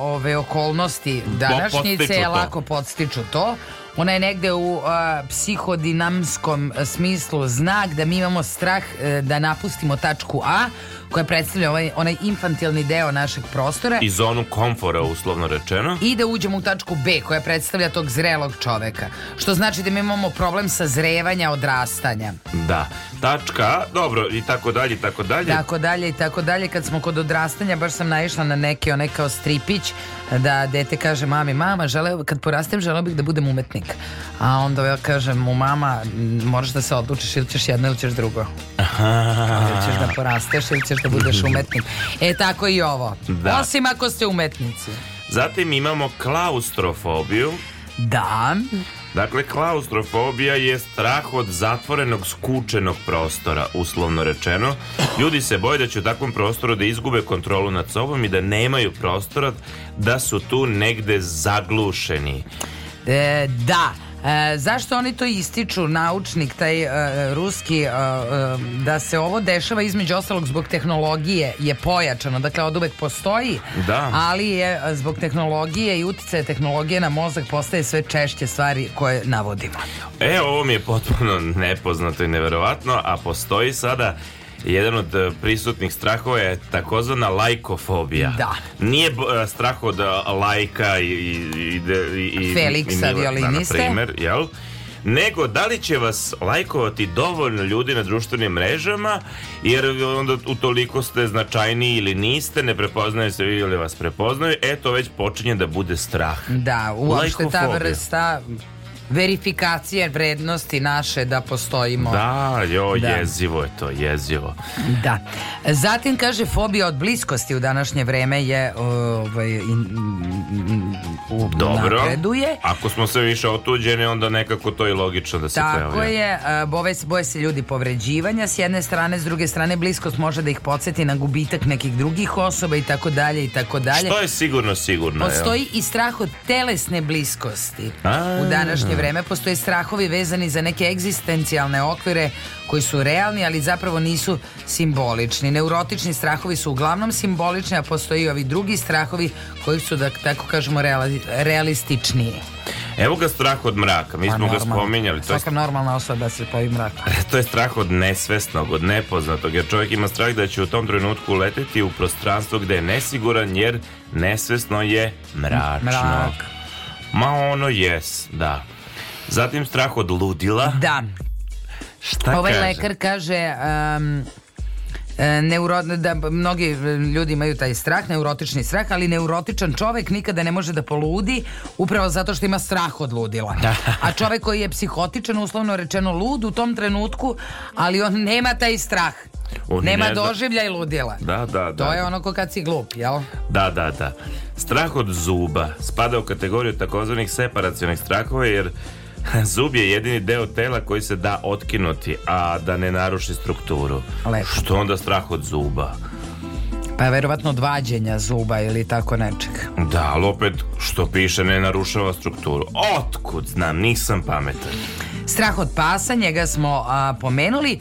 ove okolnosti današnjice je lako podstiču to. Ona je negde u a, uh, psihodinamskom smislu znak da mi imamo strah e, da napustimo tačku A koja predstavlja ovaj, onaj infantilni deo našeg prostora. I zonu komfora, uslovno rečeno. I da uđemo u tačku B, koja predstavlja tog zrelog čoveka. Što znači da mi imamo problem sa zrevanja, odrastanja. Da. Tačka, A, dobro, i tako dalje, i tako dalje. Tako dalje, i tako dalje. Kad smo kod odrastanja, baš sam naišla na neke, one kao stripić, da dete kaže mami, mama, žele, kad porastem želeo bih da budem umetnik. A onda ja kažem mu mama, moraš da se odlučiš ili ćeš jedno ili ćeš drugo. Aha. Ili ćeš da porasteš ili ćeš ćeš da budeš umetnik. E tako i ovo. Da. Osim ako ste umetnici. Zatim imamo klaustrofobiju. Da. Dakle, klaustrofobija je strah od zatvorenog, skučenog prostora, uslovno rečeno. Ljudi se boje da će u takvom prostoru da izgube kontrolu nad sobom i da nemaju prostora, da su tu negde zaglušeni. E, da, E, zašto oni to ističu, naučnik, taj e, ruski, e, e, da se ovo dešava između ostalog zbog tehnologije je pojačano, dakle od uvek postoji, da. ali je e, zbog tehnologije i utjecaja tehnologije na mozak postaje sve češće stvari koje navodimo. E, ovo mi je potpuno nepoznato i neverovatno, a postoji sada jedan od e, prisutnih strahova je takozvana lajkofobija. Da. Nije e, strah od e, lajka i, i, i, Feliksa, i da, violiniste. Na primer, jel? nego da li će vas lajkovati dovoljno ljudi na društvenim mrežama jer onda utoliko ste značajniji ili niste, ne prepoznaju se ili vas prepoznaju, eto već počinje da bude strah. Da, uopšte ta vrsta verifikacije vrednosti naše da postojimo. Da, jo, da. jezivo je to, jezivo. Da. Zatim kaže fobija od bliskosti u današnje vreme je ovaj in, u, Dobro. Napreduje. Ako smo sve više otuđeni, onda nekako to je logično da se Tako Tako je, boje, boje se ljudi povređivanja s jedne strane, s druge strane bliskost može da ih podsjeti na gubitak nekih drugih osoba i tako dalje i tako dalje. Što je sigurno sigurno? Postoji je. i strah od telesne bliskosti A -a. u današnje Mm. vreme, postoje strahovi vezani za neke egzistencijalne okvire koji su realni, ali zapravo nisu simbolični. Neurotični strahovi su uglavnom simbolični, a postoji i ovi drugi strahovi koji su, da tako kažemo, realističniji. Evo ga strah od mraka, mi pa, smo normalno. ga spominjali. To Svaka je... normalna osoba se poji mraka. To je strah od nesvesnog, od nepoznatog, jer čovjek ima strah da će u tom trenutku leteti u prostranstvo gde je nesiguran, jer nesvesno je mračno. Mrak. Ma ono jes, da. Zatim strah od ludila. Da. Šta ovaj kaže? lekar kaže... Um, e, Neuro, da mnogi ljudi imaju taj strah, neurotični strah, ali neurotičan čovek nikada ne može da poludi upravo zato što ima strah od ludila. Da. A čovek koji je psihotičan, uslovno rečeno lud u tom trenutku, ali on nema taj strah. On nema ne doživlja i ludila. Da, da, da. To je ono ko kad si glup, jel? Da, da, da. Strah od zuba spada u kategoriju takozvanih separacionih strahova jer Zub je jedini deo tela koji se da otkinuti, a da ne naruši strukturu. Lepo. Što onda strah od zuba? Pa verovatno od vađenja zuba ili tako nečeg. Da, ali opet što piše ne narušava strukturu. Otkud znam, nisam pametan. Strah od pasa, njega smo a, pomenuli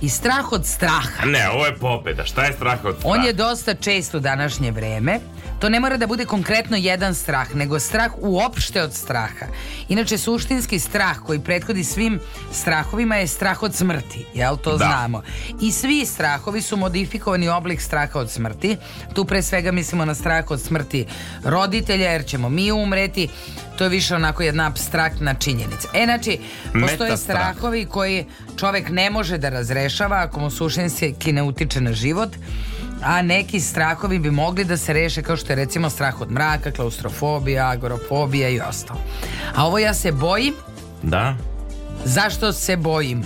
i strah od straha. Ne, ovo je pobeda. Šta je strah od straha? On je dosta često današnje vreme. To ne mora da bude konkretno jedan strah, nego strah uopšte od straha. Inače, suštinski strah koji prethodi svim strahovima je strah od smrti, jel to da. znamo. I svi strahovi su modifikovani oblik straha od smrti. Tu pre svega mislimo na strah od smrti roditelja, jer ćemo mi umreti. To je više onako jedna abstraktna činjenica. E, znači, postoje strahovi koji čovek ne može da razrešava ako mu suštinski ne utiče na život a neki strahovi bi mogli da se reše kao što je recimo strah od mraka, klaustrofobija, agorofobija i ostalo. A ovo ja se bojim. Da. Zašto se bojim?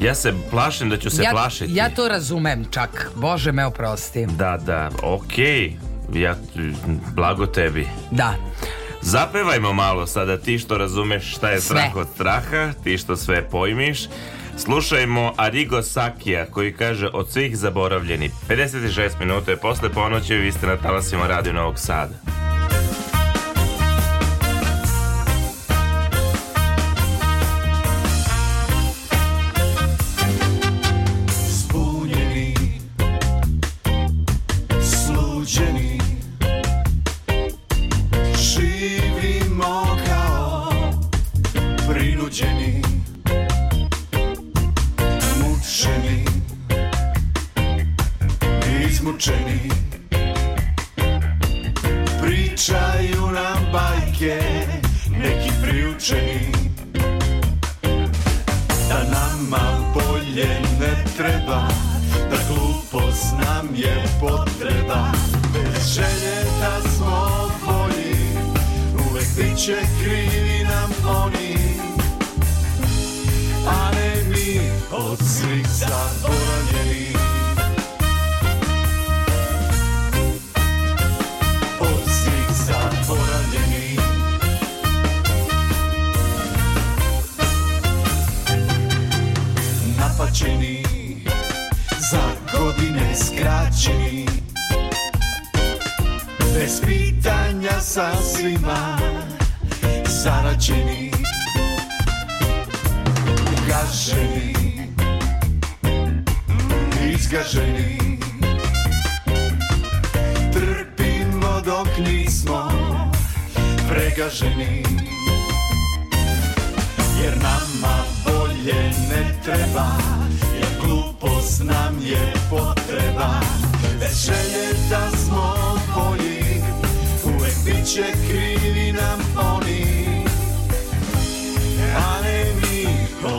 Ja se plašim da ću se ja, plašiti. Ja to razumem čak. Bože me oprosti. Da, da. Okej. Okay. Ja blago tebi. Da. Zapevajmo malo sada ti što razumeš šta je sve. strah od straha, ti što sve pojmiš. Slušajmo Arigo Sakija koji kaže od svih zaboravljeni. 56 minuta je posle ponoći vi ste na talasima Radio Novog Sada.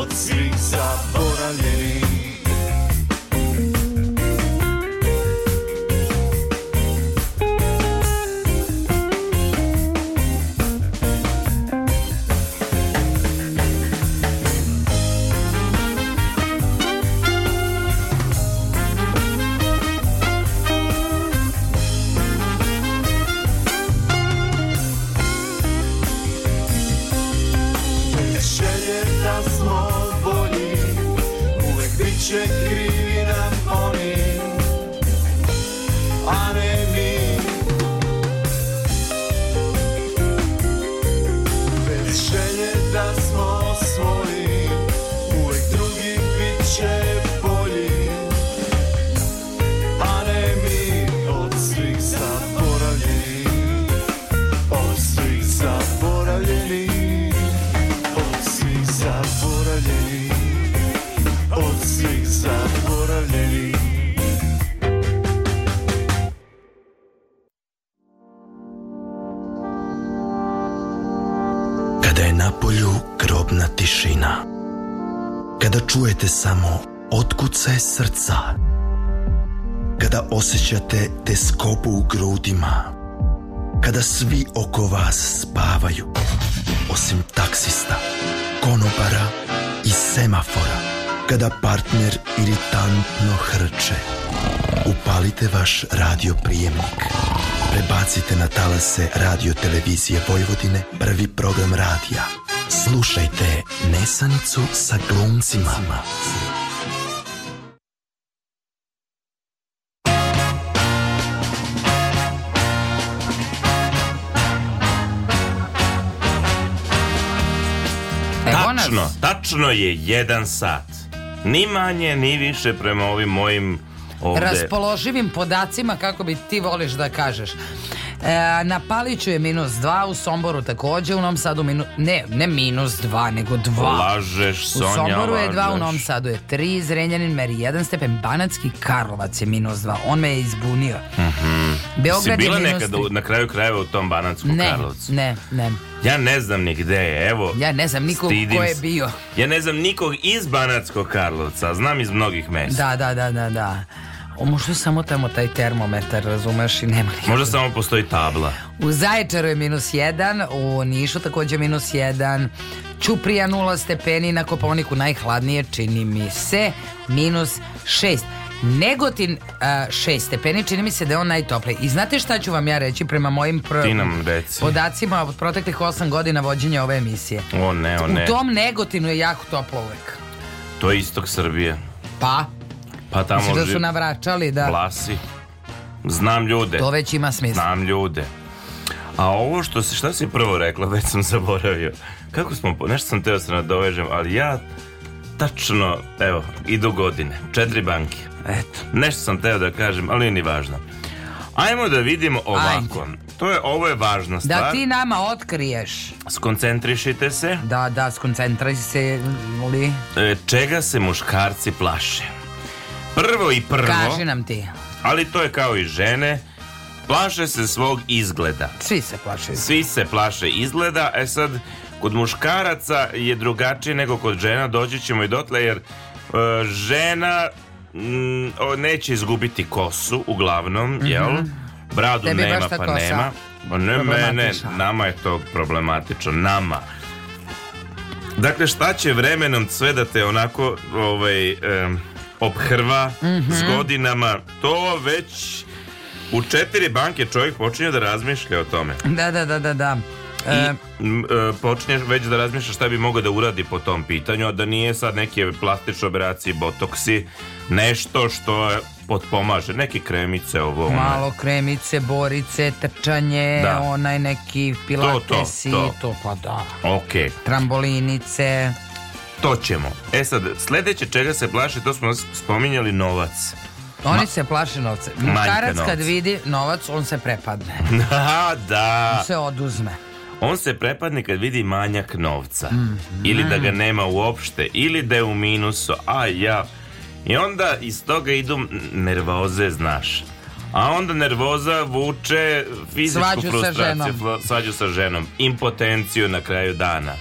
od svih zaboravljenih srca kada osjećate teskobu u grudima kada svi oko vas spavaju osim taksista konobara i semafora kada partner iritantno hrče upalite vaš radio radioprijemnik prebacite na talase radio televizije Vojvodine prvi program radija Slušajte Nesanicu sa glumcima. Tačno, tačno je jedan sat. Ni manje, ni više prema ovim mojim ovde. Raspoloživim podacima, kako bi ti voliš da kažeš. E, na Paliću je minus 2, u Somboru takođe, u Novom Sadu minus, ne, ne minus 2, nego 2. Lažeš, Sonja, U Somboru lažeš. je 2, u Novom Sadu je 3, Zrenjanin meri 1 stepen, Banacki Karlovac je minus 2. On me je izbunio. Mm -hmm. Beograd si bila je nekada u, na kraju krajeva u tom Banackom ne, Karlovcu? Ne, ne. Ja ne znam ni gde je, evo. Ja ne znam nikog stidim, ko je bio. Ja ne znam nikog iz Banatskog Karlovca, znam iz mnogih mesta. Da, da, da, da, da. O, možda samo tamo taj termometar, razumeš, i nema nikada. Možda samo postoji tabla. U Zaječaru je minus jedan, u Nišu takođe minus jedan, Čuprija nula stepeni, na Koponiku najhladnije čini mi se minus šest. Negotin 6 stepeni, čini mi se da je on najtopliji. I znate šta ću vam ja reći prema mojim pr... nam podacima od proteklih 8 godina vođenja ove emisije. O ne, o ne. U tom Negotinu je jako toplo uvek. To je istok Srbije. Pa? Pa tamo Mislim da su navračali, da. Vlasi. Znam ljude. To već ima smisla. Znam ljude. A ovo što se, šta si prvo rekla, već sam zaboravio. Kako smo, nešto sam teo se nadovežem, ali ja tačno, evo, idu godine. Četiri banke. Eto, nešto sam teo da kažem, ali nije ni važno. Ajmo da vidimo ovako. Ajde. To je, ovo je važna da stvar. Da ti nama otkriješ. Skoncentrišite se. Da, da, skoncentrišite se. E, Čega se muškarci plaše? Prvo i prvo. Kaži nam ti. Ali to je kao i žene. Plaše se svog izgleda. Svi se plaše. Svi se plaše izgleda. E sad, kod muškaraca je drugačije nego kod žena. Doći ćemo i dotle jer uh, žena m, mm, neće izgubiti kosu uglavnom, mm -hmm. jel? Bradu Tebi nema pa kosa. nema. Ma ne mene, nama je to problematično. Nama. Dakle, šta će vremenom sve da te onako ovaj... Um, obhrva mm -hmm. s mhm. godinama. To već u četiri banke čovjek počinje da razmišlja o tome. Da, da, da, da, da. I e, e počinje već da razmišljaš šta bi mogao da uradi po tom pitanju, a da nije sad neke plastične operacije, botoksi, nešto što potpomaže, neke kremice ovo. One. Malo kremice, borice, trčanje, da. onaj neki pilatesi, to, to, to. to pa da. Ok. Trambolinice to ćemo. E sad, sledeće čega se plaše, to smo spominjali novac. Oni Ma... se plaše novce. Muškarac kad vidi novac, on se prepadne. Da, da. On se oduzme. On se prepadne kad vidi manjak novca. Mm. Ili da ga nema uopšte, ili da je u minusu, a ja. I onda iz toga idu nervoze, znaš. A onda nervoza vuče fizičku svađu frustraciju, sa svađu sa ženom, impotenciju na kraju dana.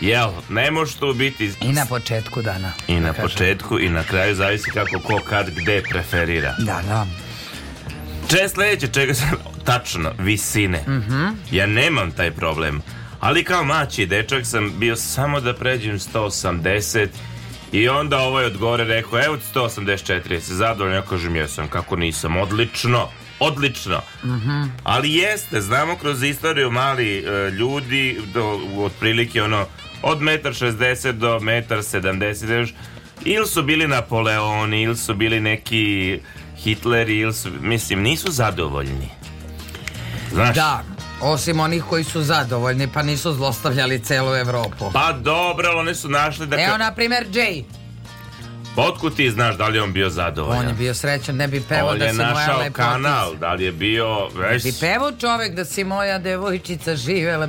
Jel, ne može to biti... I na početku dana. I da na kažem. početku i na kraju, zavisi kako ko kad gde preferira. Da, da. Če sljedeće, čega sam... Tačno, visine. Mm -hmm. Ja nemam taj problem. Ali kao maći dečak sam bio samo da pređem 180 i onda ovaj od gore rekao, evo 184, se zadovoljno, ja kažem, jesam, kako nisam, odlično odlično. Mm -hmm. Ali jeste, znamo kroz istoriju mali e, ljudi do, otprilike ono od 1,60 do 1,70 još ili su bili Napoleoni ili su bili neki Hitler ili su, mislim nisu zadovoljni Znaš? Da, osim onih koji su zadovoljni pa nisu zlostavljali celu Evropu. Pa dobro, oni su našli da... Evo, na primer Jay. Otkud ti znaš da li on bio zadovoljan? On je bio srećan, ne da bi pevao da si moja lepotica. On je našao kanal, da li je bio... Veš... Da ne bi pevao čovek da si moja devojčica živela.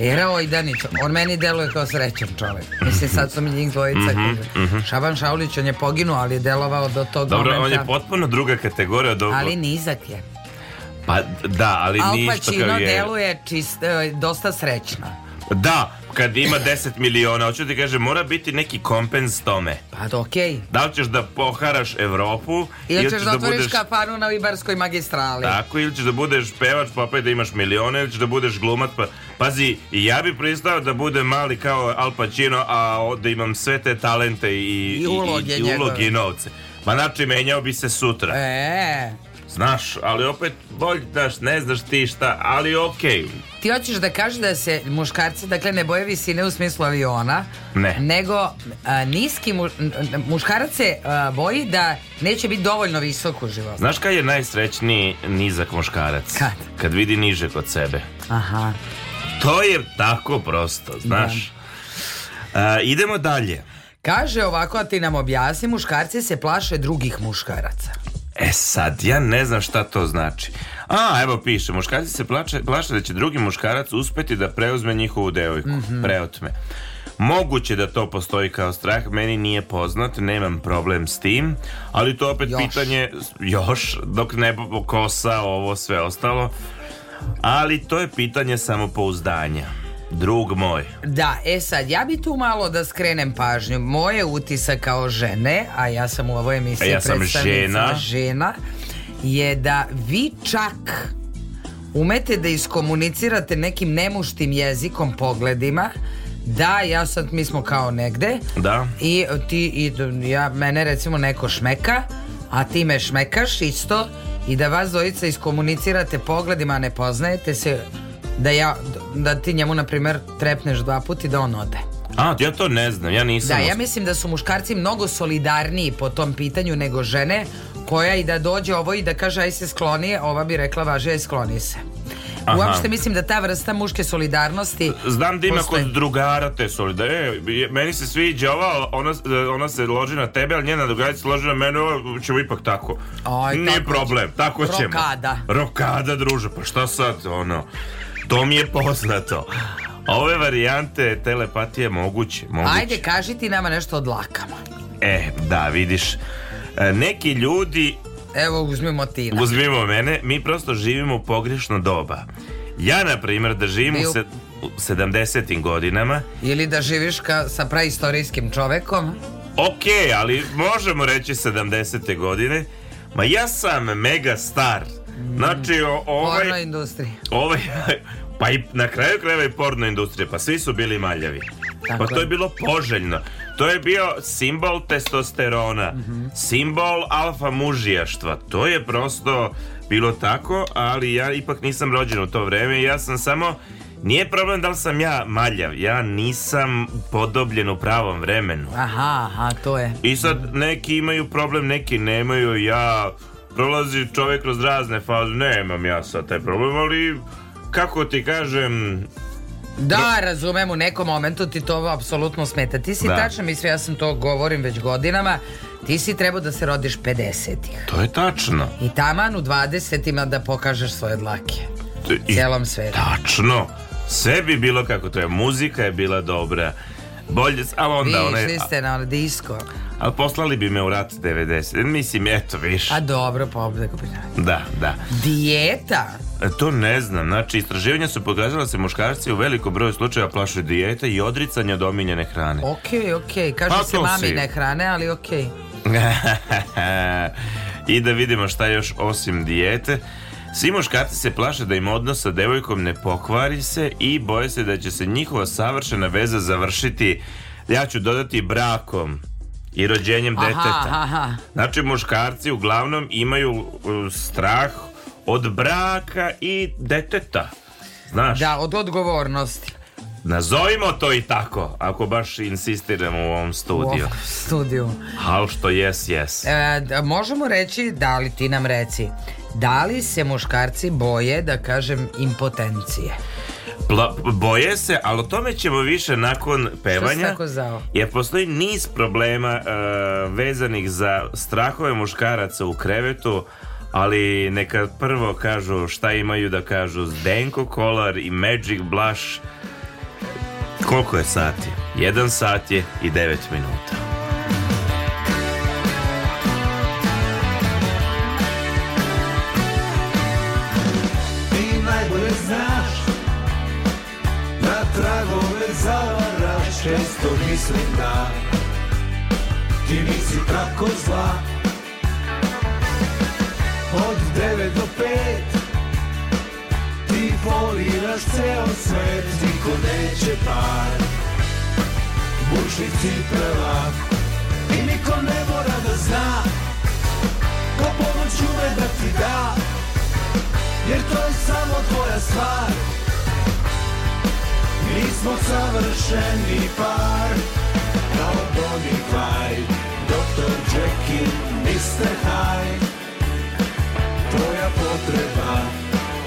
Era Ojdanić, ovaj on meni deluje kao srećan čovjek. Mislim, sad su mi njih dvojica. Mm -hmm, mm -hmm. Šaban Šaulić, on je poginuo, ali je delovao do tog Dobro, momenta. on je potpuno druga kategorija Dobro. Ali nizak je. Pa da, ali Al ništa kao je... Al Pacino deluje čist, dosta srećno. Da, kad ima 10 miliona, hoću ti kažem, mora biti neki kompens tome. Pa da, okej. Da li ćeš da poharaš Evropu Ili ćeš da, da otvoriš budeš... kafanu na Ibarskoj magistrali. Tako, ili ćeš da budeš pevač pa opet da imaš milione, ili ćeš da budeš glumat, pa... Pazi, ja bih pristao da budem mali kao Al Pacino, a da imam sve te talente i, I, i, i, i uloge i novce. Ma znači, menjao bi se sutra. E znaš, ali opet bolj daš, ne znaš ti šta, ali okej. Okay. Ti hoćeš da kažeš da se muškarci, dakle, ne boje visine u smislu aviona, ne. nego a, niski muš, muškarac se boji da neće biti dovoljno visok u životu. Znaš kad je najsrećniji nizak muškarac? Kad? Kad vidi niže kod sebe. Aha. To je tako prosto, znaš. Da. A, idemo dalje. Kaže ovako, a ti nam objasni, muškarci se plaše drugih muškaraca. E sad, ja ne znam šta to znači. A, evo piše, muškarci se plače, plaše da će drugi muškarac uspeti da preuzme njihovu devojku, mm -hmm. preotme. Moguće da to postoji kao strah, meni nije poznat, nemam problem s tim, ali to opet još. pitanje, još, dok ne kosa, ovo sve ostalo, ali to je pitanje samopouzdanja. Drug moj. Da, e sad, ja bi tu malo da skrenem pažnju. Moje utisak kao žene, a ja sam u ovoj emisiji ja sam žena. žena, je da vi čak umete da iskomunicirate nekim nemuštim jezikom pogledima da, ja sam, mi smo kao negde da. i ti, i, ja, mene recimo neko šmeka a ti me šmekaš isto i da vas dojica iskomunicirate pogledima, ne poznajete se da, ja, da ti njemu, na primjer, trepneš dva puta i da on ode. A, ja to ne znam, ja nisam. Da, ja mislim da su muškarci mnogo solidarniji po tom pitanju nego žene, koja i da dođe ovo i da kaže aj se skloni, ova bi rekla važi aj skloni se. Aha. Uopšte mislim da ta vrsta muške solidarnosti Znam da ima postoji. kod drugara te solidarnosti e, Meni se sviđa ova ona, ona se loži na tebe Ali njena drugarica se loži na mene Ovo ćemo ipak tako Aj, Nije tako problem, će. tako Rokada. Rokada druže, pa šta sad ono To mi je poznato. Ove varijante telepatije moguće, moguće. Ajde, kaži ti nama nešto od lakama. E, da, vidiš. E, neki ljudi... Evo, uzmimo ti. Uzmimo mene. Mi prosto živimo u pogrešno doba. Ja, na primjer, da živim u... Se... 70. godinama Ili da živiš ka, sa praistorijskim čovekom Ok, ali možemo reći 70. godine Ma ja sam mega star Znači, ovaj... Porno industrija. Ovaj, pa i na kraju krajeva i porno industrija, pa svi su bili maljavi. Pa tako. Pa to je bilo poželjno. To je bio simbol testosterona, mm -hmm. simbol alfa mužijaštva. To je prosto bilo tako, ali ja ipak nisam rođen u to vreme. Ja sam samo nije problem da li sam ja maljav, ja nisam podobljen u pravom vremenu. Aha, aha, to je. I sad neki imaju problem, neki nemaju, ja prolazi čovjek kroz razne faze, nemam ja sad taj problem, ali kako ti kažem, da, razumem, u nekom momentu ti to apsolutno smeta. Ti si da. tačno, mislim, ja sam to govorim već godinama, ti si trebao da se rodiš 50-ih. To je tačno. I taman u 20-ima da pokažeš svoje dlake. I, Celom svetu. Tačno. Sve bi bilo kako to treba. Muzika je bila dobra Bolje, ali onda... Vi išli ste na disko. Ali poslali bi me u rat 90. Mislim, eto, viš. A dobro, pa da, da, da. Dijeta? E, to ne znam. Znači, istraživanja su pokazala da se muškarci u velikom broju slučajeva plašuju dijeta i odricanja od omiljene hrane. Okej, okay, okej. Okay. Kaže pa se mamine si. hrane, ali okej. Okay. I da vidimo šta još osim dijete. Svi muškarci se plaše da im odnos sa devojkom ne pokvari se i boje se da će se njihova savršena veza završiti, ja ću dodati, brakom i rođenjem aha, deteta. Aha. Znači, muškarci uglavnom imaju uh, strah od braka i deteta. Znaš? Da, od odgovornosti. Nazovimo to i tako, ako baš insistiramo u ovom studiju. U studiju. Al što jes, jes. E, da, možemo reći, da li ti nam reci, da li se muškarci boje, da kažem, impotencije? Pla, boje se, ali o tome ćemo više nakon pevanja. Što si tako zao? Jer postoji niz problema uh, vezanih za strahove muškaraca u krevetu, ali neka prvo kažu šta imaju da kažu Zdenko Kolar i Magic Blush Koliko je sati? 1 sat je i 9 minuta. Ti najbolje znaš Na tragove zavaraš Često mislim da Ti nisi tako zla Od 9 do 5 poliraš ceo svet Niko neće par bučnih cipela I niko ne mora da zna Ko pomoć ume da ti da Jer to je samo tvoja stvar Mi smo savršeni par Kao Bonnie Clyde Dr. Jekyll, Mr. Hyde Tvoja potreba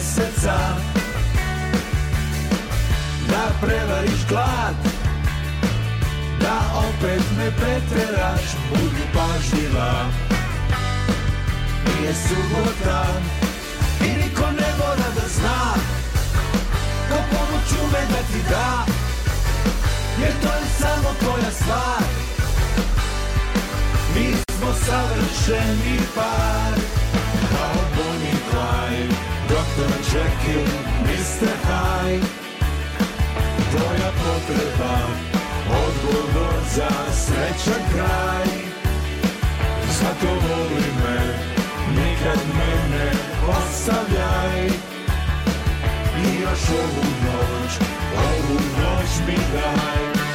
meseca Da prevariš glad Da opet me preteraš Budi pažljiva Nije subota I niko ne mora da zna Ko pomoć ume da ti da Jer to je samo tvoja stvar Mi smo savršeni par Kao Bonnie Clyde Doctor Jekyll, Mr. Hyde Tvoja potreba, odgovor za srećan kraj Zato voli me, nikad me ne ostavljaj I još ovu noć, ovu noć mi daj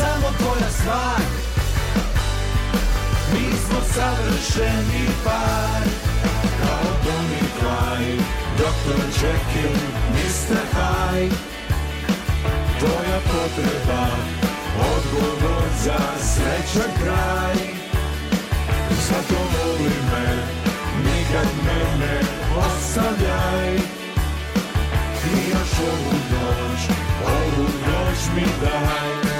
samo tvoja stvar Mi smo savršeni par Kao Bonnie i Clyde, Dr. Jekyll, Mr. Hyde Tvoja potreba, odgovor za srećan kraj Zato voli me, nikad mene ostavljaj Ti još ovu noć, ovu noć mi daj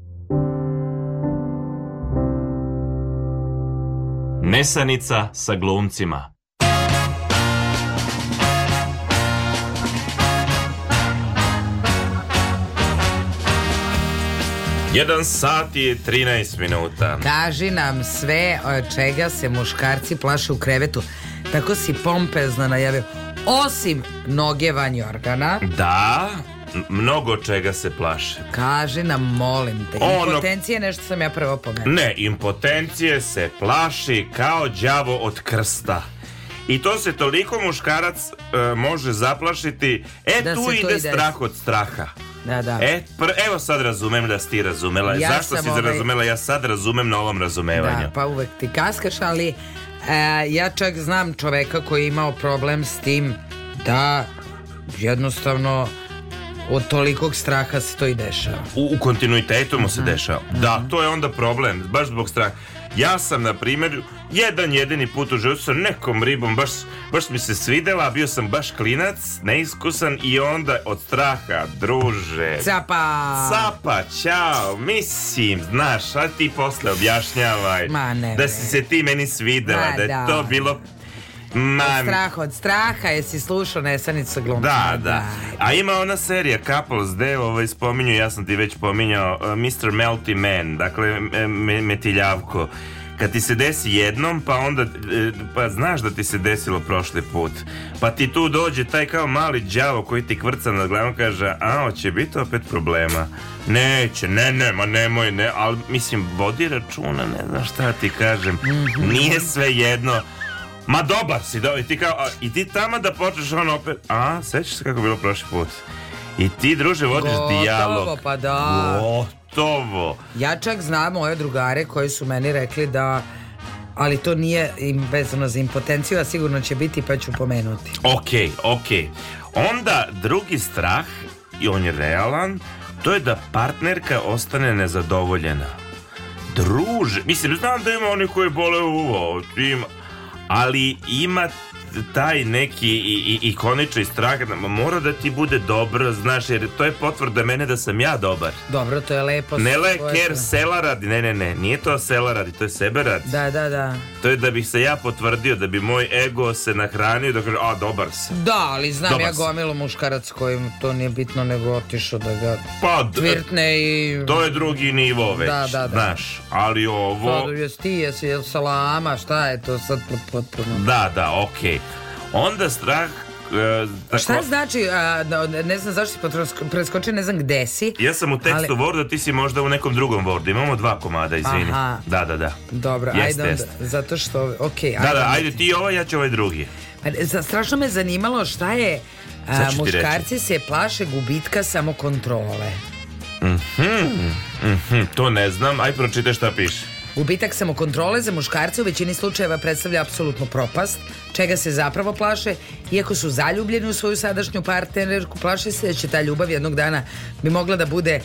Nesanica sa glumcima Jedan sat i 13 minuta. Kaži nam sve od e, čega se muškarci plaše u krevetu. Tako si pompezno najavio. Osim noge van vanjorgana. Da, mnogo čega se plaše. Kaže nam, molim te. Impotencije nešto sam ja prvo pomenuo. Ne, impotencije se plaši kao đavo od krsta. I to se toliko muškarac uh, može zaplašiti. E da tu ide strah od straha. Da, da. E, pr evo sad razumem da si ti razumela. Ja Zašto si ovaj... razumela? Ja sad razumem na ovom razumevanju. Da, pa uvek ti kaskaš, ali e, ja čak znam čoveka koji je imao problem s tim da jednostavno od tolikog straha se to i dešava. U, u kontinuitetu mu se mhm. dešava. Mhm. Da, to je onda problem, baš zbog straha. Ja sam, na primjer, jedan jedini put u životu sa nekom ribom, baš, baš mi se svidela, bio sam baš klinac, neiskusan i onda od straha, druže. Capa! Capa, čao, mislim, znaš, a ti posle objašnjavaj Ma ne, da si se ti meni svidela, Ma, da je da. to bilo Ma... Od straha, od straha, jesi slušao Nesanica glumca? Da, da. A ima ona serija Couples gde ovaj, spominju, ja sam ti već pominjao, uh, e, Mr. Melty Man, dakle e, me, metiljavko. Kad ti se desi jednom, pa onda e, pa znaš da ti se desilo prošli put. Pa ti tu dođe taj kao mali đavo koji ti kvrca nad glavom kaže, a hoće biti opet problema. Neće, ne, ne, ma nemoj, ne, ali mislim vodi računa, ne znam šta ti kažem. Mhm. Nije sve jedno Ma dobar si, dobar. I ti, kao, a, i ti tamo da počneš on opet... A, sećaš se kako bilo prošli put? I ti, druže, vodiš Gotovo, dijalog. Gotovo, pa da. Gotovo. Ja čak znam moje drugare koji su meni rekli da ali to nije vezano za impotenciju, a sigurno će biti pa ću pomenuti. okej. ok. Onda drugi strah, i on je realan, to je da partnerka ostane nezadovoljena. Druže, mislim, znam da ima oni koji bole uvo, ima, ali ima taj neki i, i, ikonični strah mora da ti bude dobro, znaš, jer to je potvrda mene da sam ja dobar. Dobro, to je lepo. Ne le ker sela radi, ne, ne, ne, nije to sela radi, to je sebe radi. Da, da, da. To je da bih se ja potvrdio, da bi moj ego se nahranio da kaže, a, dobar sam. Da, ali znam dobar ja gomilo muškarac kojim to nije bitno nego otišao da ga pa, tvirtne i... To je drugi nivo već, da, da, da. znaš, ali ovo... To, pa, jes ti, jesi, jel salama, šta je to sad potpuno... Da, da, okej. Okay onda strah E, tako... Šta znači, a, da, ne znam zašto si preskočio, ne znam gde si. Ja sam u tekstu ali... Worda, ti si možda u nekom drugom Wordu. Imamo dva komada, izvini. Aha. Da, da, da. Dobro, yes, ajde onda, zato što, ok. Da, da, ajde, da, ajde ti ovaj, ja ću ovaj drugi. pa, Strašno me zanimalo šta je a, muškarci reći. se plaše gubitka samokontrole. Mm -hmm. Mm -hmm. To ne znam, aj pročite šta piše. Gubitak samokontrole za muškarce u većini slučajeva predstavlja apsolutnu propast, čega se zapravo plaše, iako su zaljubljeni u svoju sadašnju partnerku, plaše se da će ta ljubav jednog dana bi mogla da bude e,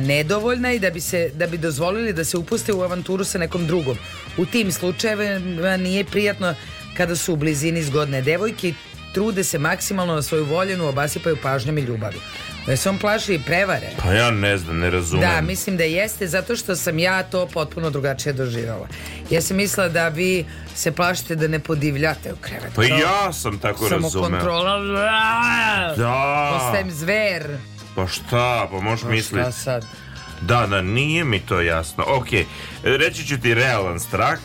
nedovoljna i da bi, se, da bi dozvolili da se upuste u avanturu sa nekom drugom. U tim slučajevima nije prijatno kada su u blizini zgodne devojke trude se maksimalno na svoju voljenu, obasipaju pažnjom i ljubavi. Da se on plaši i prevare. Pa ja ne znam, ne razumem. Da, mislim da jeste, zato što sam ja to potpuno drugačije doživjela. Ja sam mislila da vi se plašite da ne podivljate u krevetu. Pa ja sam tako razumeo. Samo kontrola. Da. Postajem zver. Pa šta, pa možeš pa Šta sad? Da, da, nije mi to jasno. Ok, reći ću ti realan strah,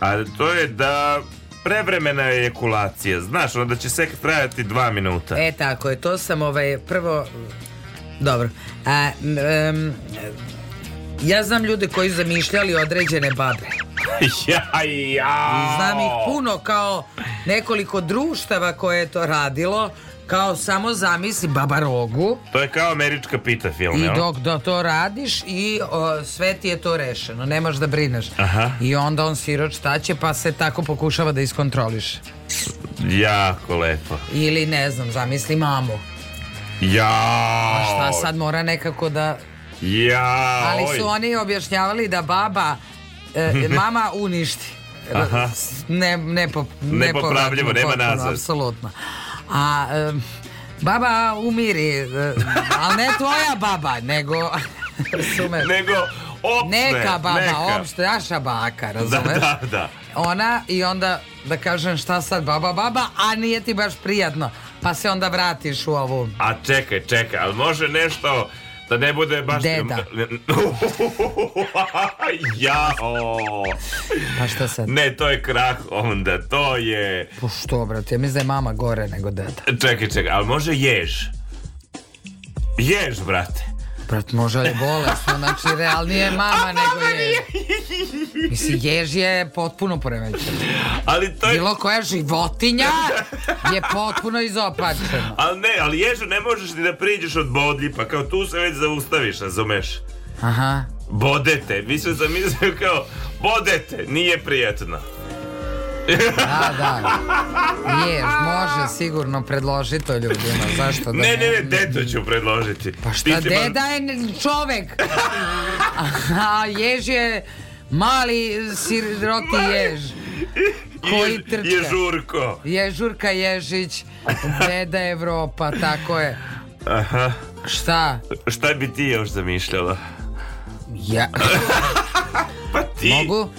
a to je da prevremena ejakulacija. Znaš, onda će sek trajati dva minuta. E tako je, to sam ovaj, prvo... Dobro. A, um, ja znam ljude koji zamišljali određene babe. ja, ja. Znam ih puno kao nekoliko društava koje je to radilo Kao samo zamisli rogu. To je kao američka pita film, I dok da to radiš i o, sve ti je to rešeno, nemaš da brineš. Aha. I onda on siroč šta će, pa se tako pokušava da iskontroliše. Jako lepo. Ili ne znam, zamisli mamu. Ja. A šta sad mora nekako da... Ja. Ali su oni objašnjavali da baba, e, mama uništi. Aha. Ne, ne, po, ne, Nepopravljivo, nema nazad. Apsolutno. A baba umiri, ali ne tvoja baba, nego... Sume. Nego opne, neka baba, neka. opšte, naša baka, da, razumeš? Da, da, da. Ona i onda da kažem šta sad baba, baba, a nije ti baš prijatno. Pa se onda vratiš u ovu. A čekaj, čekaj, ali može nešto Da ne bude baš... Deda. ja, o. Pa šta sad? Ne, to je krah onda, to je... Pa što, brate, ja mislim da mama gore nego deda. Čekaj, čekaj, ali može jež? Jež, brate. Brat, možda je bolesno, znači realnije je mama nego je. Mislim, jež je potpuno poremećen. Ali to je... Bilo koja životinja je potpuno izopačena. Ali ne, ali ježu ne možeš ni da priđeš od bodlji, pa kao tu se već zaustaviš, razumeš? Aha. Bodete, mislim sam mislio kao, bodete, nije prijetno. Da, da. Je, može sigurno predložiti to ljudima. Zašto da ne? Ne, ne, deto ću predložiti. Pa šta, Ti si ma- deda je čovek. A jež je mali siroti jež. Koji trčka. Ježurko. Ježurka Ježić, deda Evropa, tako je. Aha. Šta? Šta bi ti još zamišljala? Ja, Pa ti. mogu?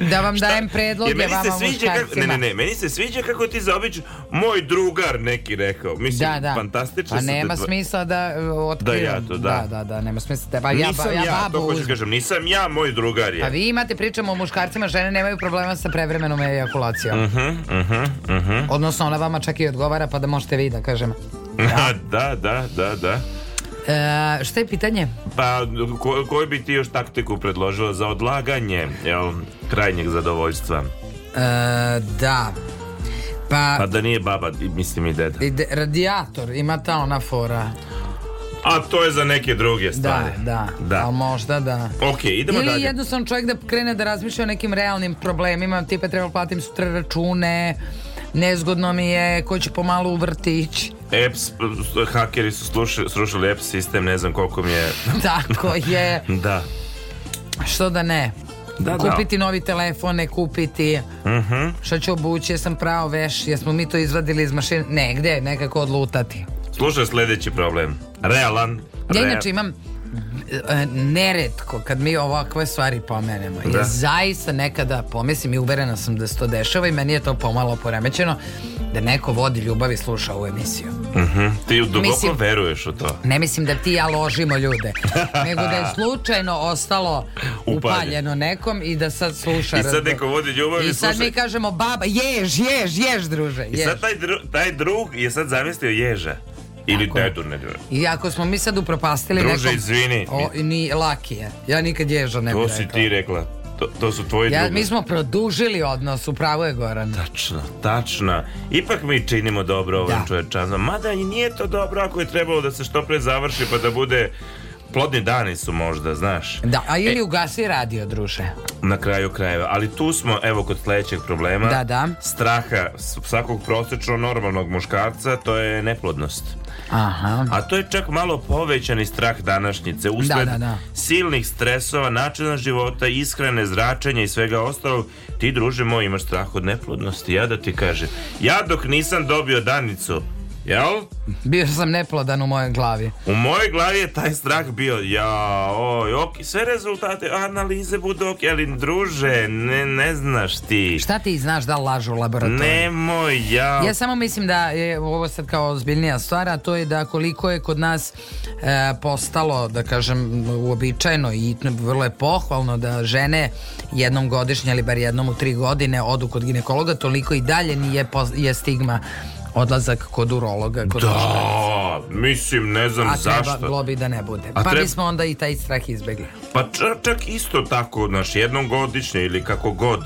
Da vam šta? dajem predloge ja, meni se vama sviđa kako, Ne, ne, ne, meni se sviđa kako ti zaobiđu moj drugar neki rekao. Mislim, da, da. fantastično. Pa nema dva... smisla da otkrivam. E, da ja to, da. Da, da, da nema smisla. Da, pa ja, nisam ja, ja to hoću kažem, nisam ja, moj drugar je. A pa vi imate, pričamo o muškarcima, žene nemaju problema sa prevremenom ejakulacijom. Uh -huh, uh -huh, uh -huh. Odnosno, ona vama čak i odgovara, pa da možete vi da kažem. Da, da, da, da. da. E, šta je pitanje? Pa, ko, bi ti još taktiku predložila za odlaganje jel, krajnjeg zadovoljstva? E, da. Pa, pa da nije baba, mislim i deda. I Radijator, ima ta ona fora. A to je za neke druge da, stvari. Da, da, da. ali možda da. Ok, idemo Ili dalje. Ili jednostavno čovjek da krene da razmišlja o nekim realnim problemima, tipa treba platim sutra račune, nezgodno mi je, ko će pomalu u vrtić. Apps, hakeri su slušali, slušali app sistem, ne znam koliko mi je... Tako je. da. Što da ne? Da, da. kupiti da. novi telefone, kupiti uh mhm. -huh. što ću obući, jesam pravo veš, jesmo mi to izvadili iz mašine, negde nekako odlutati. Slušaj sledeći problem, realan. Ja inače imam E, neretko kad mi ovakve stvari pomenemo da. ja zaista nekada pomislim i uverena sam da se to dešava i meni je to pomalo poremećeno da neko vodi ljubav i sluša ovu emisiju uh mhm. -huh. ti duboko mislim, veruješ u to ne mislim da ti ja ložimo ljude nego da je slučajno ostalo upaljeno, nekom i da sad sluša i sad neko vodi ljubav i, sluša. i sad mi kažemo baba jež, jež, jež druže jež. i sad taj, dru, taj drug je sad zamislio ježa Ili dedu, ne dedu. I ako smo mi sad upropastili Druže, nekom... izvini. O, ni, laki je. Ja nikad ježa ne bi To si ti rekla. To, to su tvoji ja, drugi. Mi smo produžili odnos, upravo je Goran. Tačno, tačna. Ipak mi činimo dobro ovom da. čovječanstvom. Mada nije to dobro ako je trebalo da se što pre završi pa da bude plodni dani su možda, znaš. Da, a ili e, ugasi radio, druže. Na kraju krajeva. Ali tu smo, evo, kod sledećeg problema. Da, da. Straha svakog prosečno normalnog muškarca, to je neplodnost. Aha. A to je čak malo povećani strah današnjice. Da, Usled da, da, da. silnih stresova, načina života, ishrane, zračenja i svega ostalog, ti, druže moj, imaš strah od neplodnosti. Ja da ti kažem, ja dok nisam dobio danicu, Jel? Bio sam neplodan u mojoj glavi. U mojoj glavi je taj strah bio, ja, oj, ok, sve rezultate, analize budu ok, ali druže, ne, ne znaš ti. Šta ti znaš da lažu u laboratoriju? Nemoj, ja. Ja samo mislim da je ovo sad kao ozbiljnija stvar, a to je da koliko je kod nas e, postalo, da kažem, uobičajeno i vrlo je pohvalno da žene jednom godišnje, ali bar jednom u tri godine odu kod ginekologa, toliko i dalje nije, je stigma odlazak kod urologa. Kod da, urologa. mislim, ne znam zašto. A trebalo globi da ne bude. A pa treba... bismo onda i taj strah izbegli. Pa čak, čak isto tako, znaš, jednom godišnje ili kako god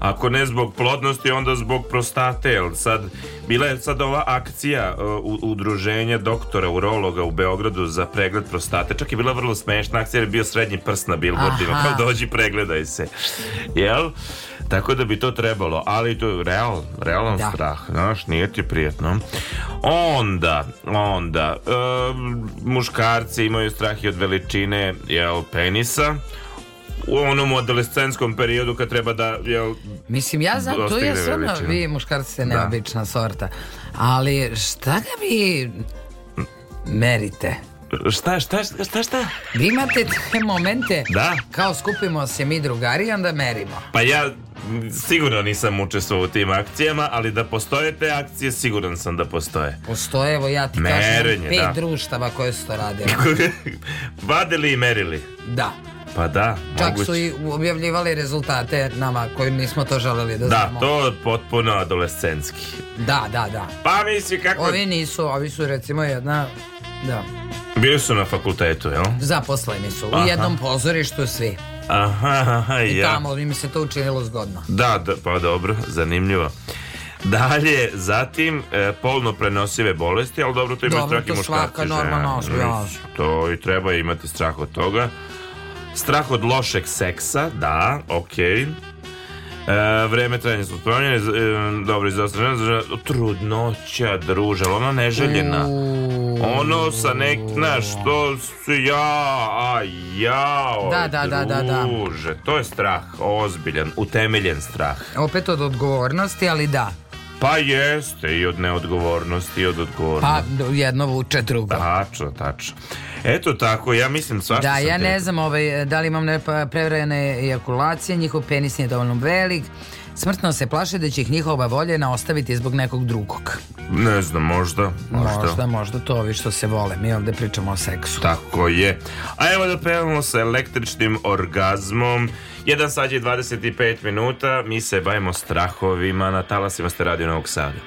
ako ne zbog plodnosti, onda zbog prostate. Jel sad, bila je sad ova akcija e, uh, udruženja doktora urologa u Beogradu za pregled prostate. Čak je bila vrlo smešna akcija jer je bio srednji prst na billboardima. Kao dođi, pregledaj se. Jel? Tako da bi to trebalo, ali to je real, realan da. strah, znaš, nije ti prijetno. Onda, onda, e, muškarci imaju strah i od veličine, jel, penisa, u onom adolescenskom periodu kad treba da jel, Mislim ja znam, to je stvarno vi muškarci ste da. neobična da. sorta ali šta ga vi merite Šta, šta, šta, šta? Vi imate te momente da? kao skupimo se mi drugari i onda merimo. Pa ja sigurno nisam učestvovao u tim akcijama, ali da postoje te akcije, siguran sam da postoje. Postoje, evo ja ti Merenje, kažem, pet da. društava koje su to radili. Vadili i merili. Da. Pa da, Čak moguć... su i objavljivali rezultate nama koji nismo to želeli da, da znamo. Da, to je potpuno adolescenski. Da, da, da. Pa misli kako... Ovi nisu, ovi su recimo jedna... Da. Bili su na fakultetu, jel? Zaposleni su, Aha. u jednom pozorištu svi. Aha, aha, I ja. tamo im se to učinilo zgodno. Da, da pa dobro, zanimljivo. Dalje, zatim e, polno prenosive bolesti, ali dobro to ima strah i muškarci. Dobro, to svaka normalna To i treba imati strah od toga. Strah od lošeg seksa, da, okej. Okay. E, vreme trajanja smo spomenuli, dobro, izostavljena, trudnoća, druža, ona neželjena. Ono sa nek, znaš, to su ja, a ja, da, da, da, da, da. druže, to je strah, ozbiljan, utemeljen strah. Opet od odgovornosti, ali da. Pa jeste, i od neodgovornosti, i od pa, odgovornosti. Pa jedno vuče drugo. Tačno, tačno. Eto tako, ja mislim svašta Da, ja ne znam ovaj, da li imam prevrajene ejakulacije, njihov penis nije dovoljno velik, smrtno se plaše da će ih njihova voljena ostaviti zbog nekog drugog. Ne znam, možda. Možda, možda, možda to ovi što se vole. Mi ovde pričamo o seksu. Tako je. A evo da pevamo sa električnim orgazmom. Jedan sat je 25 minuta. Mi se bavimo strahovima. Na talasima ste radio Novog Sada.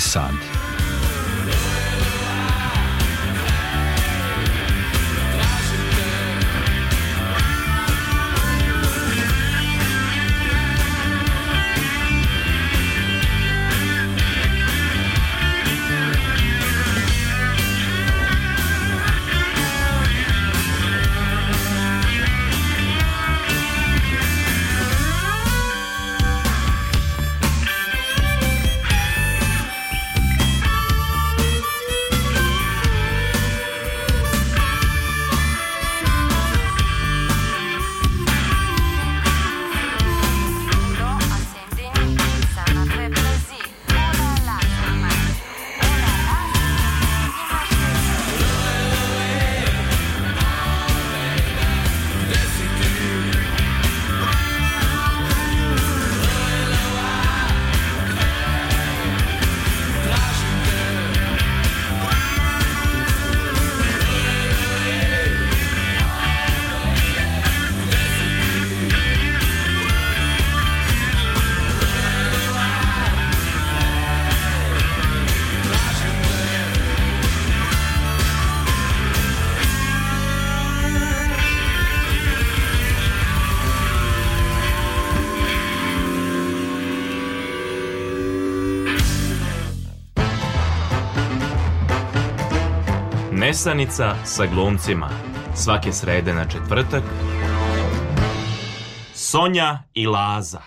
his son. Pisanica sa glumcima. Svake srede na četvrtak. Sonja i Laza.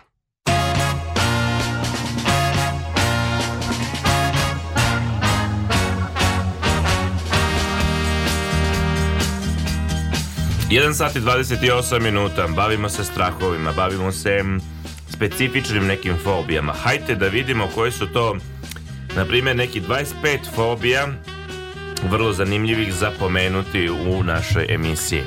Jedan sat i 28 minuta. Bavimo se strahovima, bavimo se specifičnim nekim fobijama. Hajte da vidimo koje su to, na primjer, neki 25 fobija vrlo zanimljivih zapomenuti u našoj emisiji.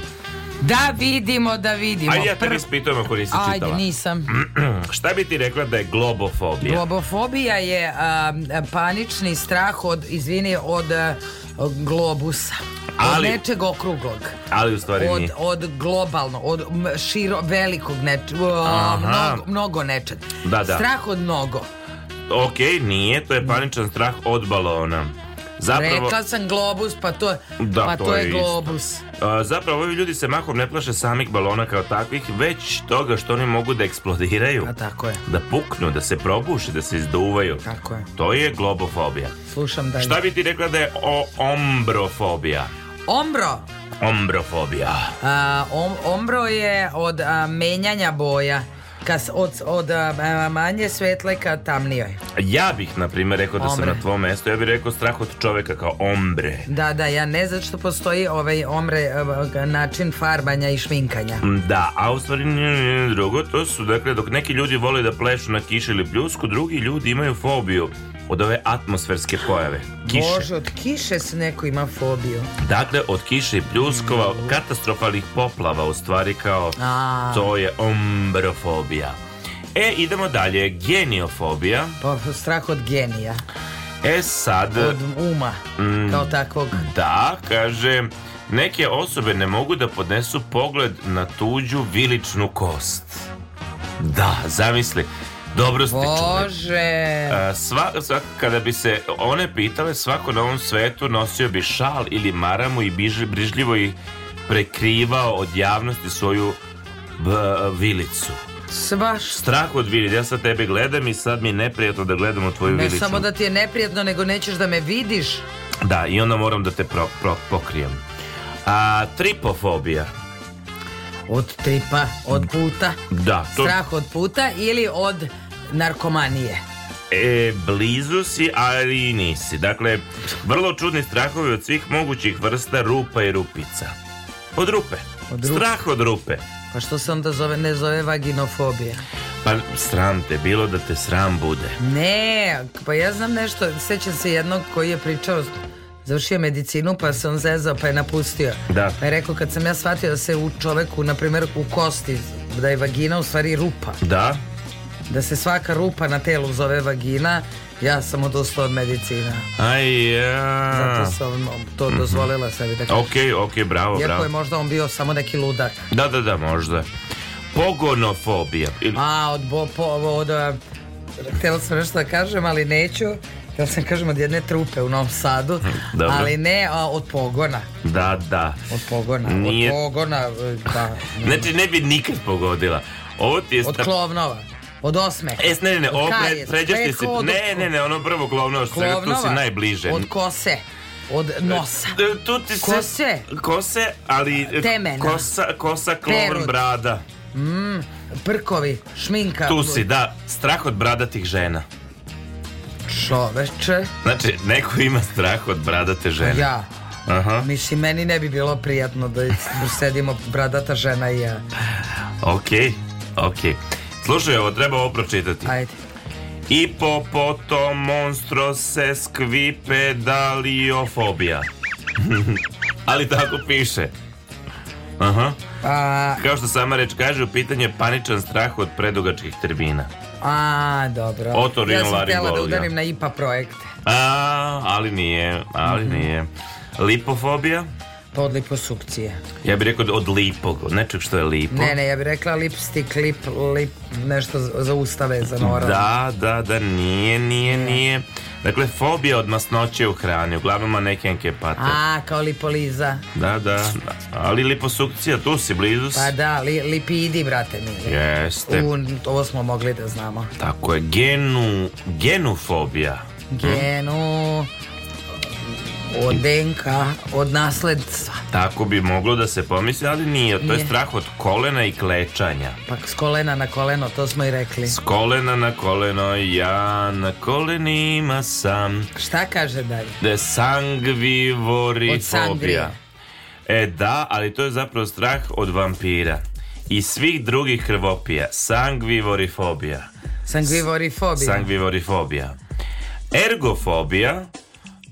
Da vidimo, da vidimo. Ajde, ja te ispitujem ako nisi Ajde, čitala. Ajde, nisam. Šta bi ti rekla da je globofobija? Globofobija je a, panični strah od, izvini, od a, globusa. Ali, od nečeg okruglog. Ali u stvari od, nije. Od globalno, od širo, velikog nečeg, mnogo, mnogo nečeg. Da, da. Strah od mnogo. Ok, nije, to je paničan strah od balona. Zapravo, Rekla sam globus, pa to, da, pa to, to je, je globus. Isto. Zapravo ovi ljudi se mahom ne plaše samih balona kao takvih, već toga što oni mogu da eksplodiraju. A tako je. Da puknu, da se probuše, da se izduvaju. Tako je. To je globofobija. Slušam dalje. Šta bi ti rekla da je o ombrofobija? Ombro? Ombrofobija. A, om, ombro je od a, menjanja boja. Kas od, od manje svetle ka tamnijoj. Ja bih, na primjer, rekao da ombre. sam na tvom mjestu. Ja bih rekao strah od čoveka kao ombre. Da, da, ja ne znam što postoji ovaj ombre način farbanja i šminkanja. Mm, da, a u stvari drugo, to su, dakle, dok neki ljudi vole da plešu na kiši ili pljusku, drugi ljudi imaju fobiju od ove atmosferske pojave. Kiše. Bože, od kiše se neko ima fobiju. Dakle, od kiše i pljuskova, mm. katastrofalnih poplava, u stvari kao A. to je ombrofobija. E, idemo dalje, geniofobija. Pa, strah od genija. E sad... Od uma, mm, kao takvog. Da, kaže, neke osobe ne mogu da podnesu pogled na tuđu viličnu kost. Da, zamisli. Dobro ste Bože. E, sva, sva, kada bi se one pitale, svako na ovom svetu nosio bi šal ili maramu i biži, brižljivo i prekrivao od javnosti svoju b, vilicu. Svaš. Strah od vilice. Ja sad tebe gledam i sad mi je neprijatno da gledam u tvoju ne vilicu. Ne samo da ti je neprijatno, nego nećeš da me vidiš. Da, i onda moram da te pro, pro, pokrijem. A, tripofobija. Od tripa, od puta. Da. To... Strah od puta ili od narkomanije? E, blizu si, ali nisi. Dakle, vrlo čudni strahovi od svih mogućih vrsta rupa i rupica. Od rupe. Od rupe. Strah od rupe. Pa što se onda zove, ne zove vaginofobija? Pa sram te, bilo da te sram bude. Ne, pa ja znam nešto, sećam se jednog koji je pričao, završio medicinu pa se on zezao pa je napustio. Da. Pa je rekao kad sam ja shvatio da se u čoveku, na primjer u kosti, da je vagina u stvari rupa. Da da se svaka rupa na telu zove vagina, ja sam odustao od medicina. Aj, ja. Zato sam to mhm. dozvolila sebi da kažem. okej, ok, bravo, Iako bravo. je možda on bio samo neki ludak. Da, da, da, možda. Pogonofobija. Ili... A, od, bo, po, od, htjela sam nešto da kažem, ali neću. Jel sam da kažem od jedne trupe u Novom Sadu Dobro. Ali ne a, od pogona Da, da Od pogona, Nije... od pogona e, da. Znači ne bi nikad pogodila Ovo ti je Od sta... klovnova Od osme. Es, ne, ne, ne, ovo pređeš ti se. Ne, ne, ne, ono prvo glavno, što svega tu si najbliže. Od kose. Od znači, nosa. Tu ti se... Kose. Kose, ali... E, Temena. Kosa, kosa klovn, brada. Mm, prkovi, šminka. Tu si, da. Strah od bradatih žena. Čoveče. Znači, neko ima strah od bradate žene. Ja. Aha. Mislim, meni ne bi bilo prijatno da, da sedimo bradata žena i ja. Okej, okay, okej. Okay. Slušaj, ovo treba ovo pročitati. Ajde. I po poto monstro se skvipe daliofobija. Ali tako piše. Aha. A... Pa- Kao što sama reč kaže, u pitanju je paničan strah od predugačkih termina. A, dobro. Otorino ja sam htjela da udarim na IPA projekte. A, ali nije, ali mm -hmm. nije. Lipofobija? Pa od liposukcije. Ja bih rekao da od lipog, od nečeg što je lipo. Ne, ne, ja bih rekla lipstick, lip, lip, nešto za ustave, za nora. Da, da, da, nije, nije, nije. Dakle, fobija od masnoće u hrani, uglavnom manekenke pate. A, kao lipoliza. Da, da, ali liposukcija, tu si blizu Pa da, li, lipidi, brate mi. Jeste. U, ovo smo mogli da znamo. Tako je, genu, genufobija. Genu... Hm? od DNK, od nasledstva. Tako bi moglo da se pomisli, ali nije. To je strah od kolena i klečanja. Pa s kolena na koleno, to smo i rekli. S kolena na koleno, ja na kolenima sam. Šta kaže dalje? De sangvivorifobija. E da, ali to je zapravo strah od vampira i svih drugih krvopija. Sangvivorifobija. Sangvivorifobija. Sangvivorifobija. Ergofobija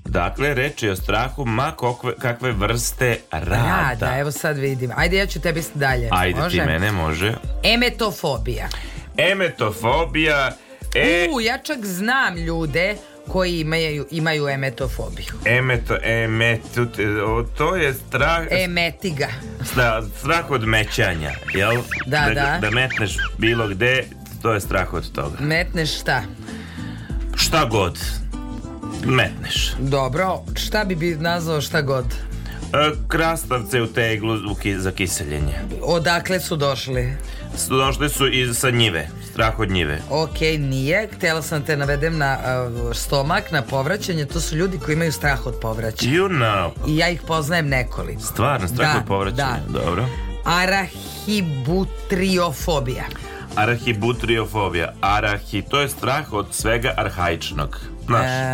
Dakle, reč je o strahu ma kokve, kakve vrste rada. Rada, evo sad vidim. Ajde, ja ću tebi dalje. Ajde, može? ti mene može. Emetofobija. Emetofobija. E... U, ja čak znam ljude koji imaju, imaju emetofobiju. Emeto, emetu, to je strah... Emetiga. Da, strah od mećanja, jel? Da, da. Da, da metneš bilo gde, to je strah od toga. Metneš šta? Šta god metneš. Dobro, šta bi bi nazvao šta god? E, krastavce u teglu za kiseljenje. Odakle su došli? Došli su iz sa njive, strah od njive. Ok, nije. Htjela sam te navedem na uh, stomak, na povraćanje. To su ljudi koji imaju strah od povraćanja. You know. I ja ih poznajem nekoliko. Stvarno, strah da, od povraćanja. Da. Dobro. Arahibutriofobija. Arahibutriofobija. Arahi, to je strah od svega arhaičnog. Naš. E,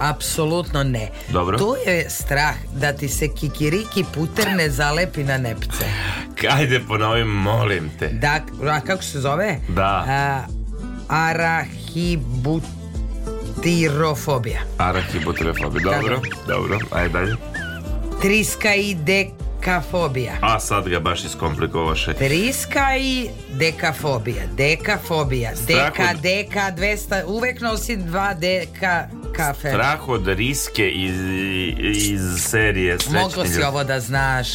apsolutno ne. Dobro. Tu je strah da ti se kikiriki puter ne zalepi na nepce. Ajde ponovim, molim te. Da, a kako se zove? Da. E, arahibutirofobija. Arahibutirofobija, dobro, dobro. Ajde dalje. Triska i dek dekafobija. A sad ga baš iskomplikovaše. Priska i dekafobija. Dekafobija. Deka, od... deka, 200, uvek nosi dva deka kafe. Strah od riske iz, iz serije Srećni Moglo si ovo da znaš.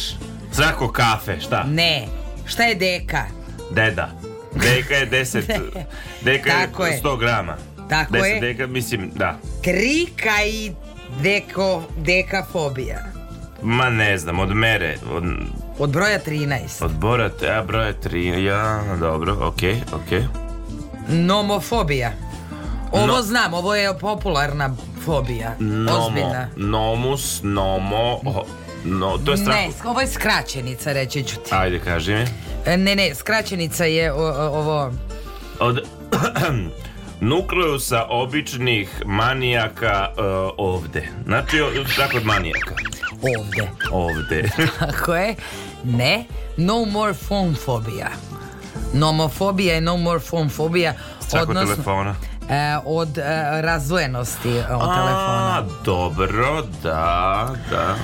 Strah kafe, šta? Ne. Šta je deka? Deda. Deka je 10, De. deka Tako je 100 grama. Tako 10 je. deka, mislim, da. Krika i deko, dekafobija. Ma ne znam, od mere. Od, od broja 13. Od broja, ja, broja 13, ja, dobro, okej, okay, okej. Okay. Nomofobija. Ovo no, znam, ovo je popularna fobija. Nomo, ozbiljna. Nomus, nomo, no, to je strah. Ne, ovo je skraćenica, reći ću ti. Ajde, kaži mi. E, ne, ne, skraćenica je o, o, ovo... Od nukleusa običnih manijaka e, ovde. Znači, tako od manijaka ovde. Ovde. Tako je. Ne. No more phone phobia. Nomofobija i no more phone phobia. Strah od telefona. E, od e, razvojenosti e, od A, telefona. Dobro, da, da.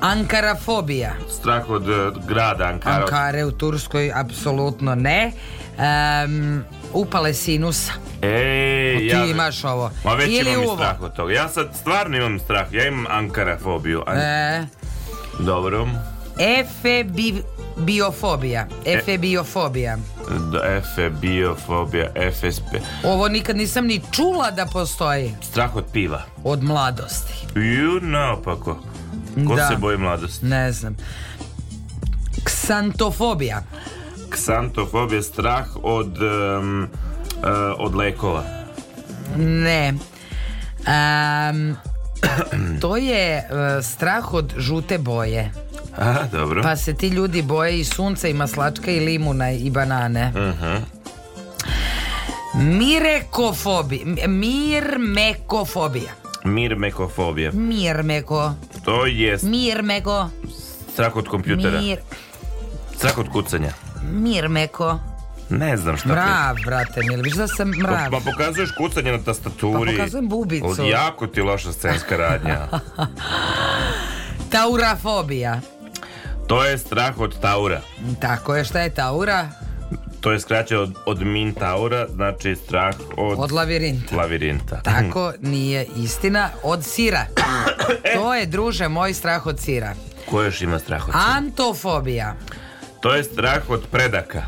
Ankarafobija. Strah od e, grada Ankara. Ankare u Turskoj apsolutno ne um, upale sinusa. Ej, ti ja, imaš ovo. Ma već Ili imam strah od toga. Ja sad stvarno imam strah. Ja imam ankarafobiju. An... E. Dobro. Efebi... Biofobija. E. Efebiofobija. Da, efebiofobija, FSP. Ovo nikad nisam ni čula da postoji. Strah od piva. Od mladosti. Ju, naopako. Ko da. se boji mladosti? Ne znam. Ksantofobija ksantofobija, strah od, um, uh, od lekova? Ne. Um, to je uh, strah od žute boje. A, dobro. Pa se ti ljudi boje i sunca, i maslačka, i limuna, i banane. Uh mhm. -huh. Mirekofobi. Mirmekofobija. Mirmekofobija. Mirmeko. To je... Mirmeko. Strah od kompjutera. Mir... Strah od kucanja. Mirmeko. Ne znam šta Mrav, ti... brate Milović, da sam pa, mrav. Pa, pa pokazuješ kucanje na tastaturi. Pa pokazujem bubicu. Od jako ti loša scenska radnja. Taurafobija. To je strah od taura. Tako je, šta je taura? To je skraće od, od taura, znači strah od... Od lavirinta. Lavirinta. Tako nije istina, od sira. to je, druže, moj strah od sira. Ko još ima strah od sira? Antofobija. To je strah od predaka.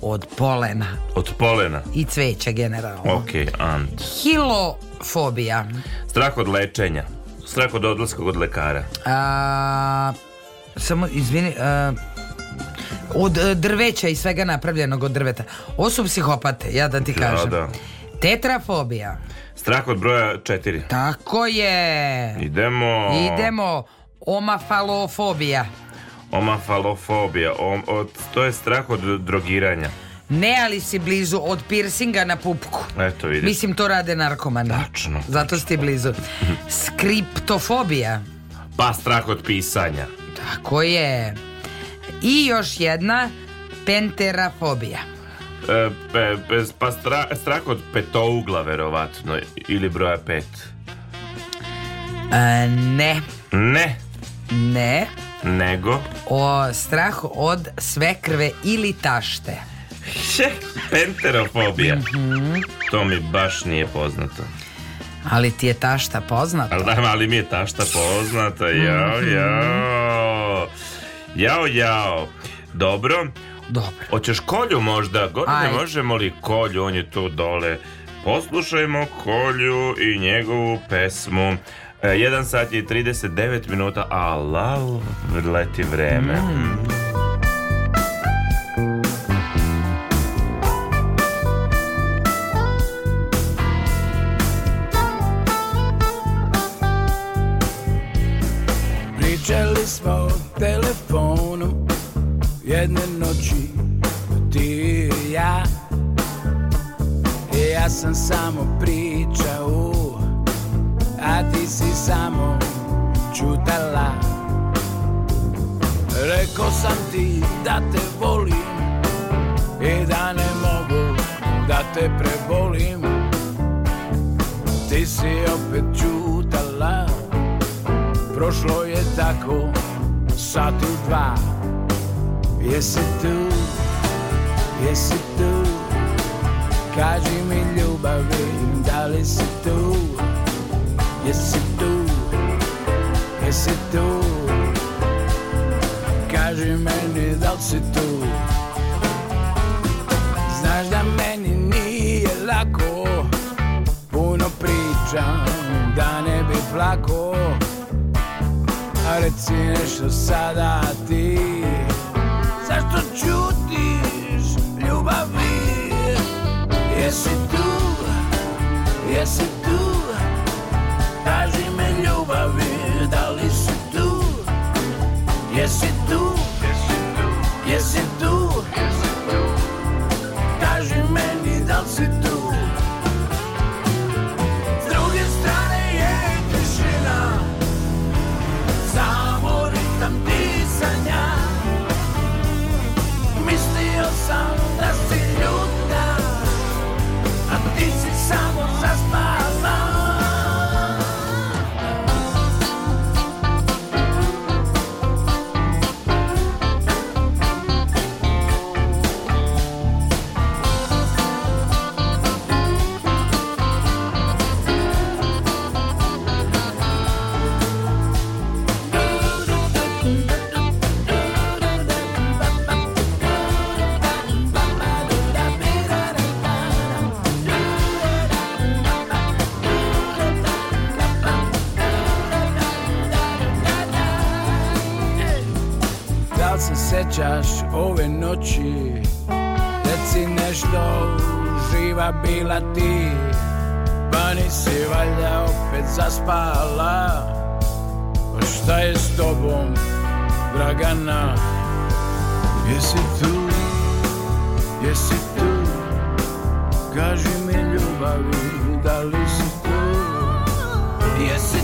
Od polena. Od polena. I cveća generalno. Ok, ant. Hilofobija. Strah od lečenja. Strah od odlaska od lekara. A, samo, izvini, a, od e, drveća i svega napravljenog od drveta. Osu psihopate, ja da ti da, kažem. Da, da. Tetrafobija. Strah od broja četiri. Tako je. Idemo. Idemo. Omafalofobija omafalofobija, om, od, to je strah od drogiranja. Ne, ali si blizu od piercinga na pupku. Eto, vidiš. Mislim, to rade narkomani. Tačno. Zato si blizu. Skriptofobija. Pa strah od pisanja. Tako je. I još jedna, penterafobija. E, pe, pe, pa stra, strah od petougla, verovatno, ili broja pet. E, ne. Ne? Ne. Nego? O, strah od svekrve ili tašte. Še, penterofobija. Mhm. To mi baš nije poznato. Ali ti je tašta poznata. Ali, da, ali mi je tašta poznata. Jao, mhm. jao. Jao, jao. Dobro. Dobro. Hoćeš kolju možda? Godine Ajde. možemo li kolju? On je tu dole. Poslušajmo kolju i njegovu pesmu. 1 e, sat je 39 minuta, a lal leti vreme. Mm. mm. Pričali smo telefonom jedne noći ti i ja. I ja sam samo pričao a ti si samo čutala Rekao sam ti da te volim i da ne mogu da te prebolim Ti si opet čutala, prošlo je tako sat u dva Jesi tu, jesi tu, kaži mi ljubavi da li si tu Yes it do, yes it do Kaži meni da li si tu Znaš da meni nije lako Puno pričam da ne bi plako A reci nešto sada ti Zašto čutiš ljubavi Jesi tu, jesi tu Esse tu sećaš ove noći Reci nešto živa bila ti Pa nisi valjda opet zaspala Pa šta je s tobom Dragana Jesi tu, jesi tu Kaži mi ljubavi da li si tu Jesi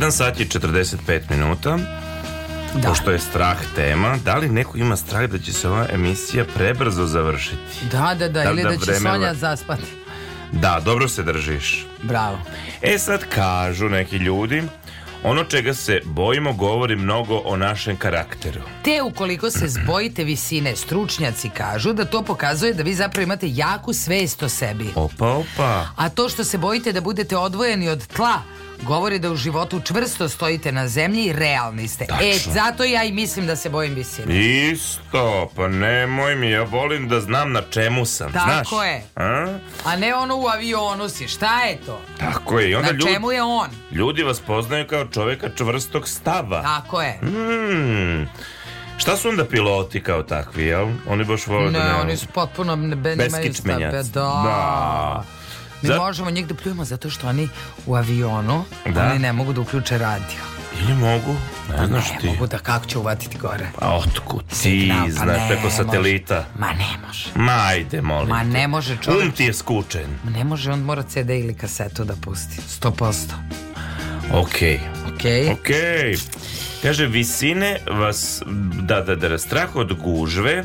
1 sat i 45 minuta. Da. Pošto je strah tema, da li neko ima strah da će se ova emisija prebrzo završiti? Da, da, da, da ili da, da će vreme... Sonja zaspati. Da, dobro se držiš. Bravo. E sad kažu neki ljudi, ono čega se bojimo govori mnogo o našem karakteru. Te ukoliko se zbojite visine, stručnjaci kažu da to pokazuje da vi zapravo imate jaku svest o sebi. Opa, opa. A to što se bojite da budete odvojeni od tla, govori da u životu čvrsto stojite na zemlji i realni ste. E, Tačno. E, zato ja i mislim da se bojim visine. Isto, pa nemoj mi, ja volim da znam na čemu sam, Tako znaš. Tako je. A? A ne ono u avionu si, šta je to? Tako je. I onda na ljudi, čemu je on? Ljudi vas poznaju kao čoveka čvrstog stava. Tako je. Mm. Šta su onda piloti kao takvi, jel? Oni baš vole da ne, da ne... oni su potpuno... Be, Bez kičmenjac. Da. da. Mi Zar... možemo njih da pljujemo zato što oni u avionu da? oni ne mogu da uključe radio. Ili mogu, ne pa znaš ne, ti. mogu da kako će uvatiti gore. Pa otkud ti, Signal, pa znaš, preko satelita. Može. Ma ne može. Ma ajde, molim Ma ne može čovjek. Um ti je skučen. Ma ne može, on mora CD ili kasetu da pusti. 100%. Okej. Okej. Okej. Kaže, visine vas, da, da, da, strah od gužve,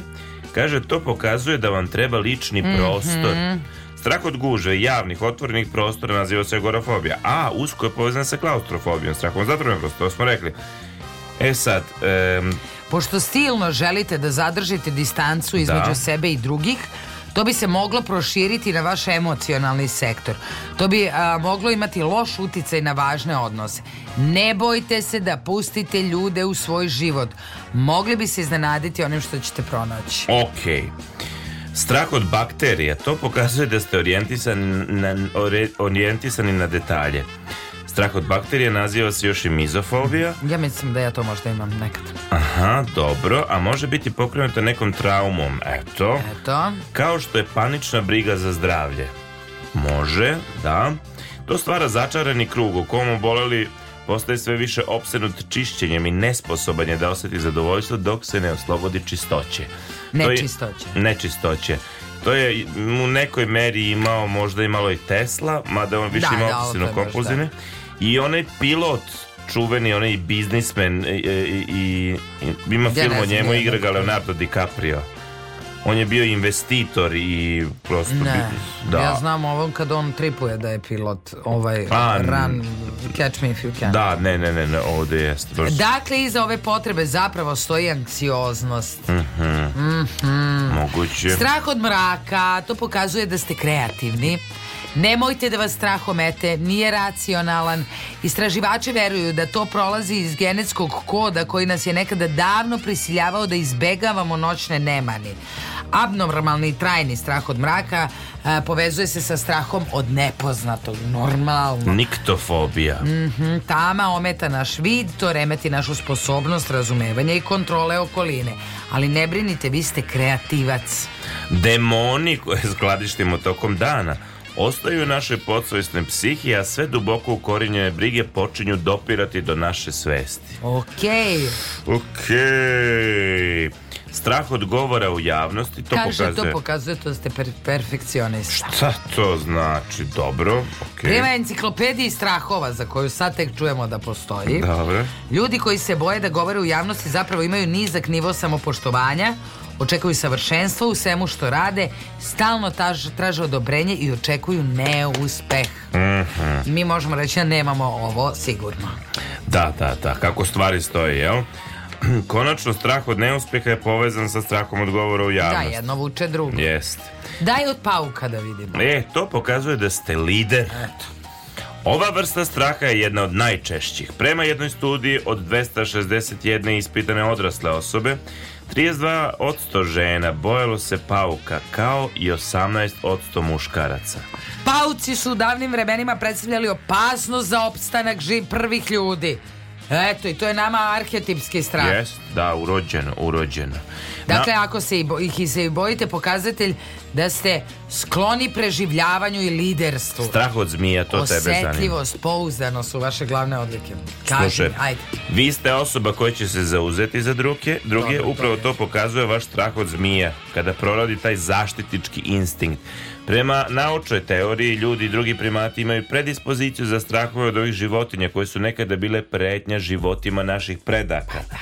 kaže, to pokazuje da vam treba lični mm -hmm. prostor. Strah od guže i javnih otvorenih prostora naziva se agorafobija, a usko je povezan sa klaustrofobijom, strahom zatvorenog prostora, to smo rekli. E sad... Um, Pošto stilno želite da zadržite distancu između da. sebe i drugih, to bi se moglo proširiti na vaš emocionalni sektor. To bi a, moglo imati loš uticaj na važne odnose. Ne bojte se da pustite ljude u svoj život. Mogli bi se iznenaditi onim što ćete pronaći. Okej. Okay. Strah od bakterija, to pokazuje da ste orijentisani na, orijentisani na detalje. Strah od bakterija naziva se još i mizofobija. Ja mislim da ja to možda imam nekad. Aha, dobro. A može biti pokrenuto nekom traumom, eto. Eto. Kao što je panična briga za zdravlje. Može, da. To stvara začarani krug u komu boleli postaje sve više opsenut čišćenjem i nesposoban je da oseti zadovoljstvo dok se ne oslobodi čistoće. Nečistoće. To je, nečistoće. To je u nekoj meri imao, možda i malo i Tesla, mada on više da, imao da, obsesivno da, I onaj pilot čuveni onaj biznismen i, i, i, ima film o njemu, igra ga Leonardo DiCaprio on je bio investitor i prosto... Ne, bi, da. ja znam ovom kad on tripuje da je pilot, ovaj A, pa, run, catch me if you can. Da, ne, ne, ne, ne ovde jeste. Prosto. Dakle, iza ove potrebe zapravo stoji anksioznost. Mm -hmm. Mm -hmm. Moguće. Strah od mraka, to pokazuje da ste kreativni Nemojte da vas strah omete, nije racionalan. Istraživači veruju da to prolazi iz genetskog koda koji nas je nekada davno prisiljavao da izbegavamo noćne nemani. Abnormalni trajni strah od mraka a, e, povezuje se sa strahom od nepoznatog, normalno. Niktofobija. Mm -hmm, tama ometa naš vid, to remeti našu sposobnost razumevanja i kontrole okoline. Ali ne brinite, vi ste kreativac. Demoni koje skladištimo tokom dana ostaju naše podsvojsne psihije, a sve duboko ukorinjene brige počinju dopirati do naše svesti. Okej. Okay. Okej. Okay. Strah od govora u javnosti to Kaže, pokazuje. to pokazuje to ste per perfekcionista. Šta to znači? Dobro. Okay. Prema enciklopediji strahova za koju sad tek čujemo da postoji. Dobre. Ljudi koji se boje da govore u javnosti zapravo imaju nizak nivo samopoštovanja, očekuju savršenstvo u svemu što rade, stalno taž, traže odobrenje i očekuju neuspeh. Mm -hmm. Mi možemo reći da nemamo ovo sigurno. Da, da, da, kako stvari stoje, jel? Konačno, strah od neuspeha je povezan sa strahom odgovora u da, javnosti. Da, jedno vuče drugo. Jest. Daj od pauka da vidimo. E, to pokazuje da ste lider. Eto. Ova vrsta straha je jedna od najčešćih. Prema jednoj studiji od 261 ispitane odrasle osobe, 32% žena bojalo se pauka kao i 18% muškaraca. Pauci su u davnim vremenima predstavljali opasnost za opstanak živ prvih ljudi. Eto, i to je nama arhetipski strah. Jes, da, urođen, urođen. Dakle, Na... ako se ih se i bojite, pokazatelj da ste skloni preživljavanju i liderstvu. Strah od zmija, to Osetljivost, tebe zanima. Osetljivost, pouzdano su vaše glavne odlike. Kaži, Slušaj, ajde. vi ste osoba koja će se zauzeti za druge, druge Dobre, upravo to, to pokazuje vaš strah od zmija, kada proradi taj zaštitički instinkt. Prema naučnoj teoriji, ljudi i drugi primati imaju predispoziciju za strahove od ovih životinja koje su nekada bile pretnja životima naših predaka. Pa da.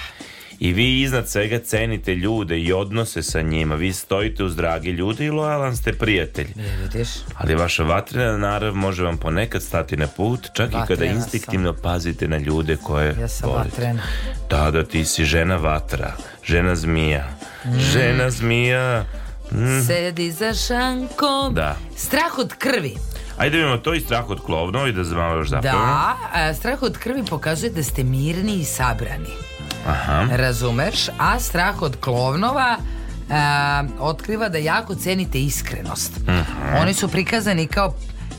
I vi iznad svega cenite ljude i odnose sa njima. Vi stojite uz dragi ljude i lojalan ste prijatelj. Ne vidiš. Ali vaša vatrena narav može vam ponekad stati na put, čak vatrena i kada instinktivno sam. pazite na ljude koje ja sam volite. Vatrena. Da, da, ti si žena vatra, žena zmija. Mm. Žena zmija. Mm. Sedi za šankom. Da. Strah od krvi. Ajde vidimo to i strah od klovno i da se malo još zapavimo. Da, a, strah od krvi pokazuje da ste mirni i sabrani. Aha. Razumeš? A strah od klovnova a, otkriva da jako cenite iskrenost. Mm Oni su prikazani kao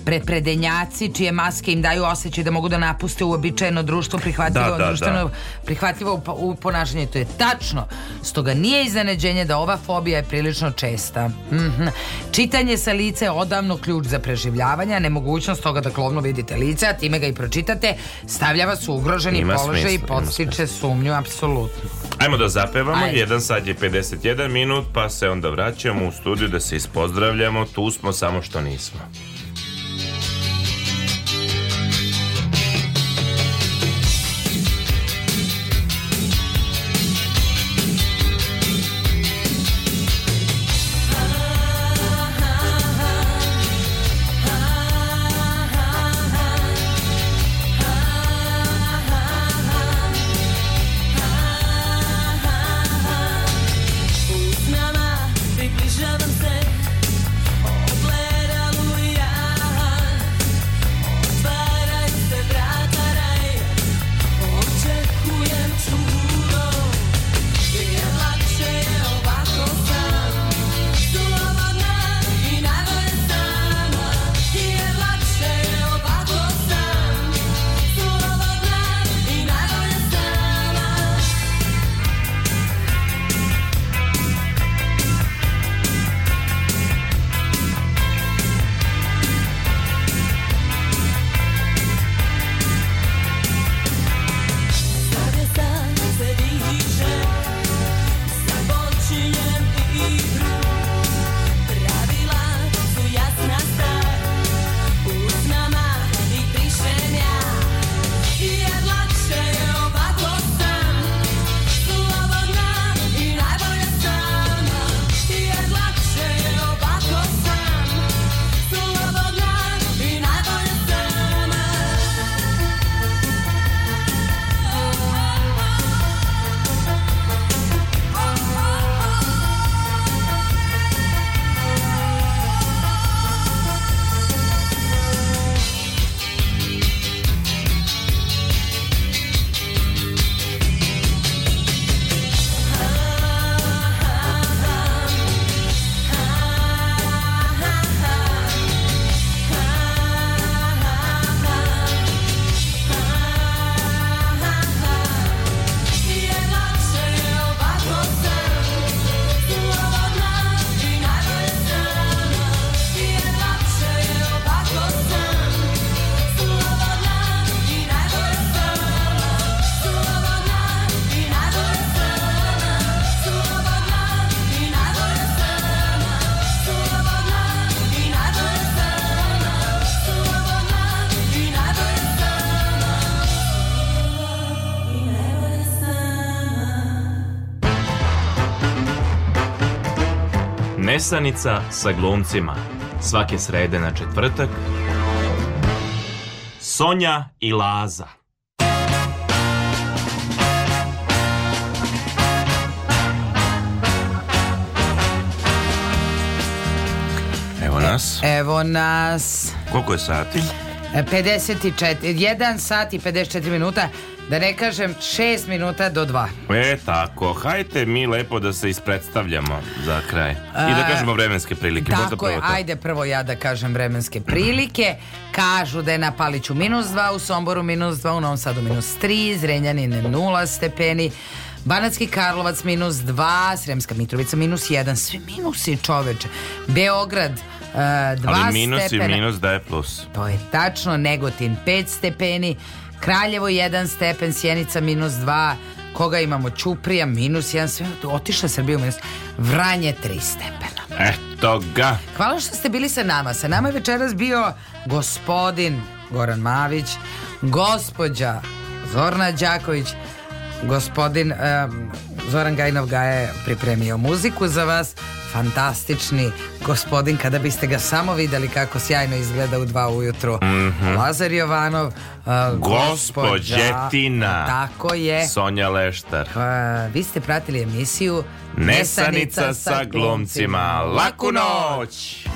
prepredenjaci čije maske im daju osjećaj da mogu da napuste uobičajeno društvo prihvatljivo, da, da, da. društveno da. prihvatljivo u ponašanje. To je tačno. Stoga nije iznenađenje da ova fobija je prilično česta. Mm -hmm. Čitanje sa lice je odavno ključ za preživljavanje, nemogućnost toga da klovno vidite lice, a time ga i pročitate, stavlja vas u ugroženi ima položaj smisla, i podstiče sumnju, apsolutno. Ajmo da zapevamo, Ajde. jedan sad je 51 minut, pa se onda vraćamo u studiju da se ispozdravljamo, tu smo samo što nismo. Pisanica sa glumcima. Svake srede na četvrtak. Sonja i Laza. Evo nas. Evo nas. Koliko je sati? 54, e, 1 sat i 54 minuta. Da ne kažem 6 minuta do 2. E, tako. Hajte mi lepo da se ispredstavljamo za kraj. I da e, kažemo vremenske prilike. Tako prvo je, to. ajde prvo ja da kažem vremenske prilike. Kažu da je na Paliću minus 2, u Somboru minus 2, u Novom Sadu minus 3, Zrenjanin 0 stepeni. Banatski Karlovac minus 2, Sremska Mitrovica minus 1, svi minusi čoveče. Beograd Uh, dva Ali minus stepena. i minus da je plus To je tačno, Negotin 5 stepeni Kraljevo 1 stepen, Sjenica minus 2, koga imamo? Čuprija minus 1, sve otišla Srbija minus, Vranje 3 stepena. Eto ga. Hvala što ste bili sa nama. Sa nama je večeras bio gospodin Goran Mavić, gospođa Zorna Đaković, gospodin um, Zoran Gajnov ga je pripremio muziku za vas fantastični gospodin kada biste ga samo videli kako sjajno izgleda u dva ujutru mm -hmm. Lazar Jovanov uh, gospođetina tako je Sonja Leštar uh, vi ste pratili emisiju Nesanica, Nesanica sa glumcima Laku noć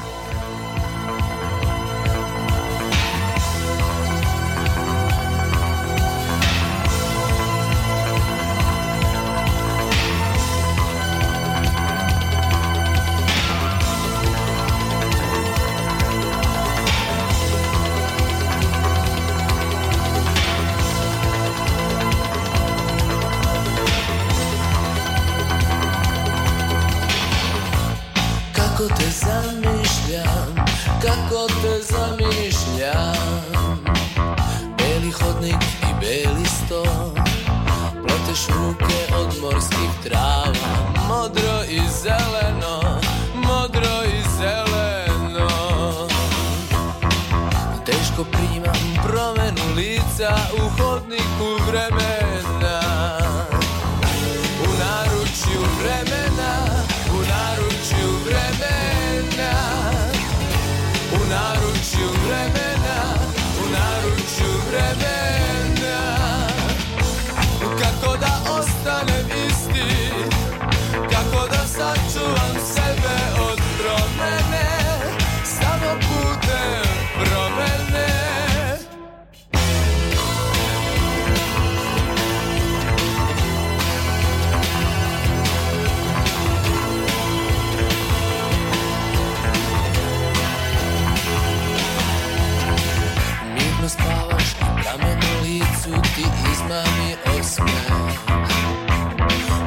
mi osmeh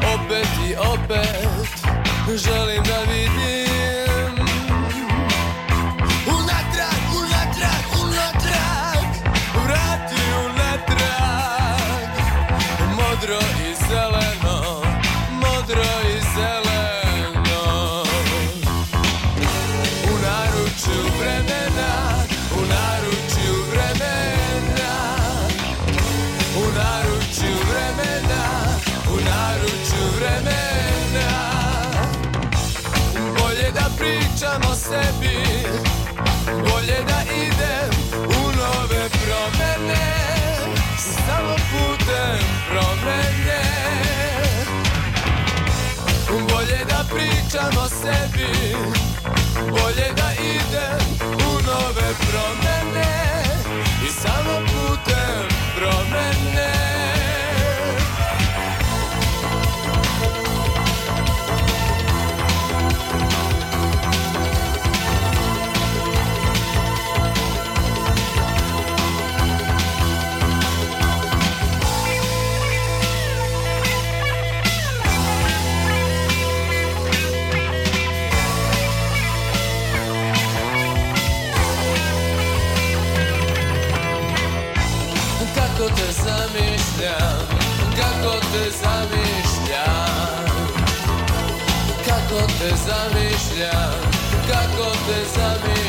Opet i opet želim kako te zamišljam, kako te zamišljam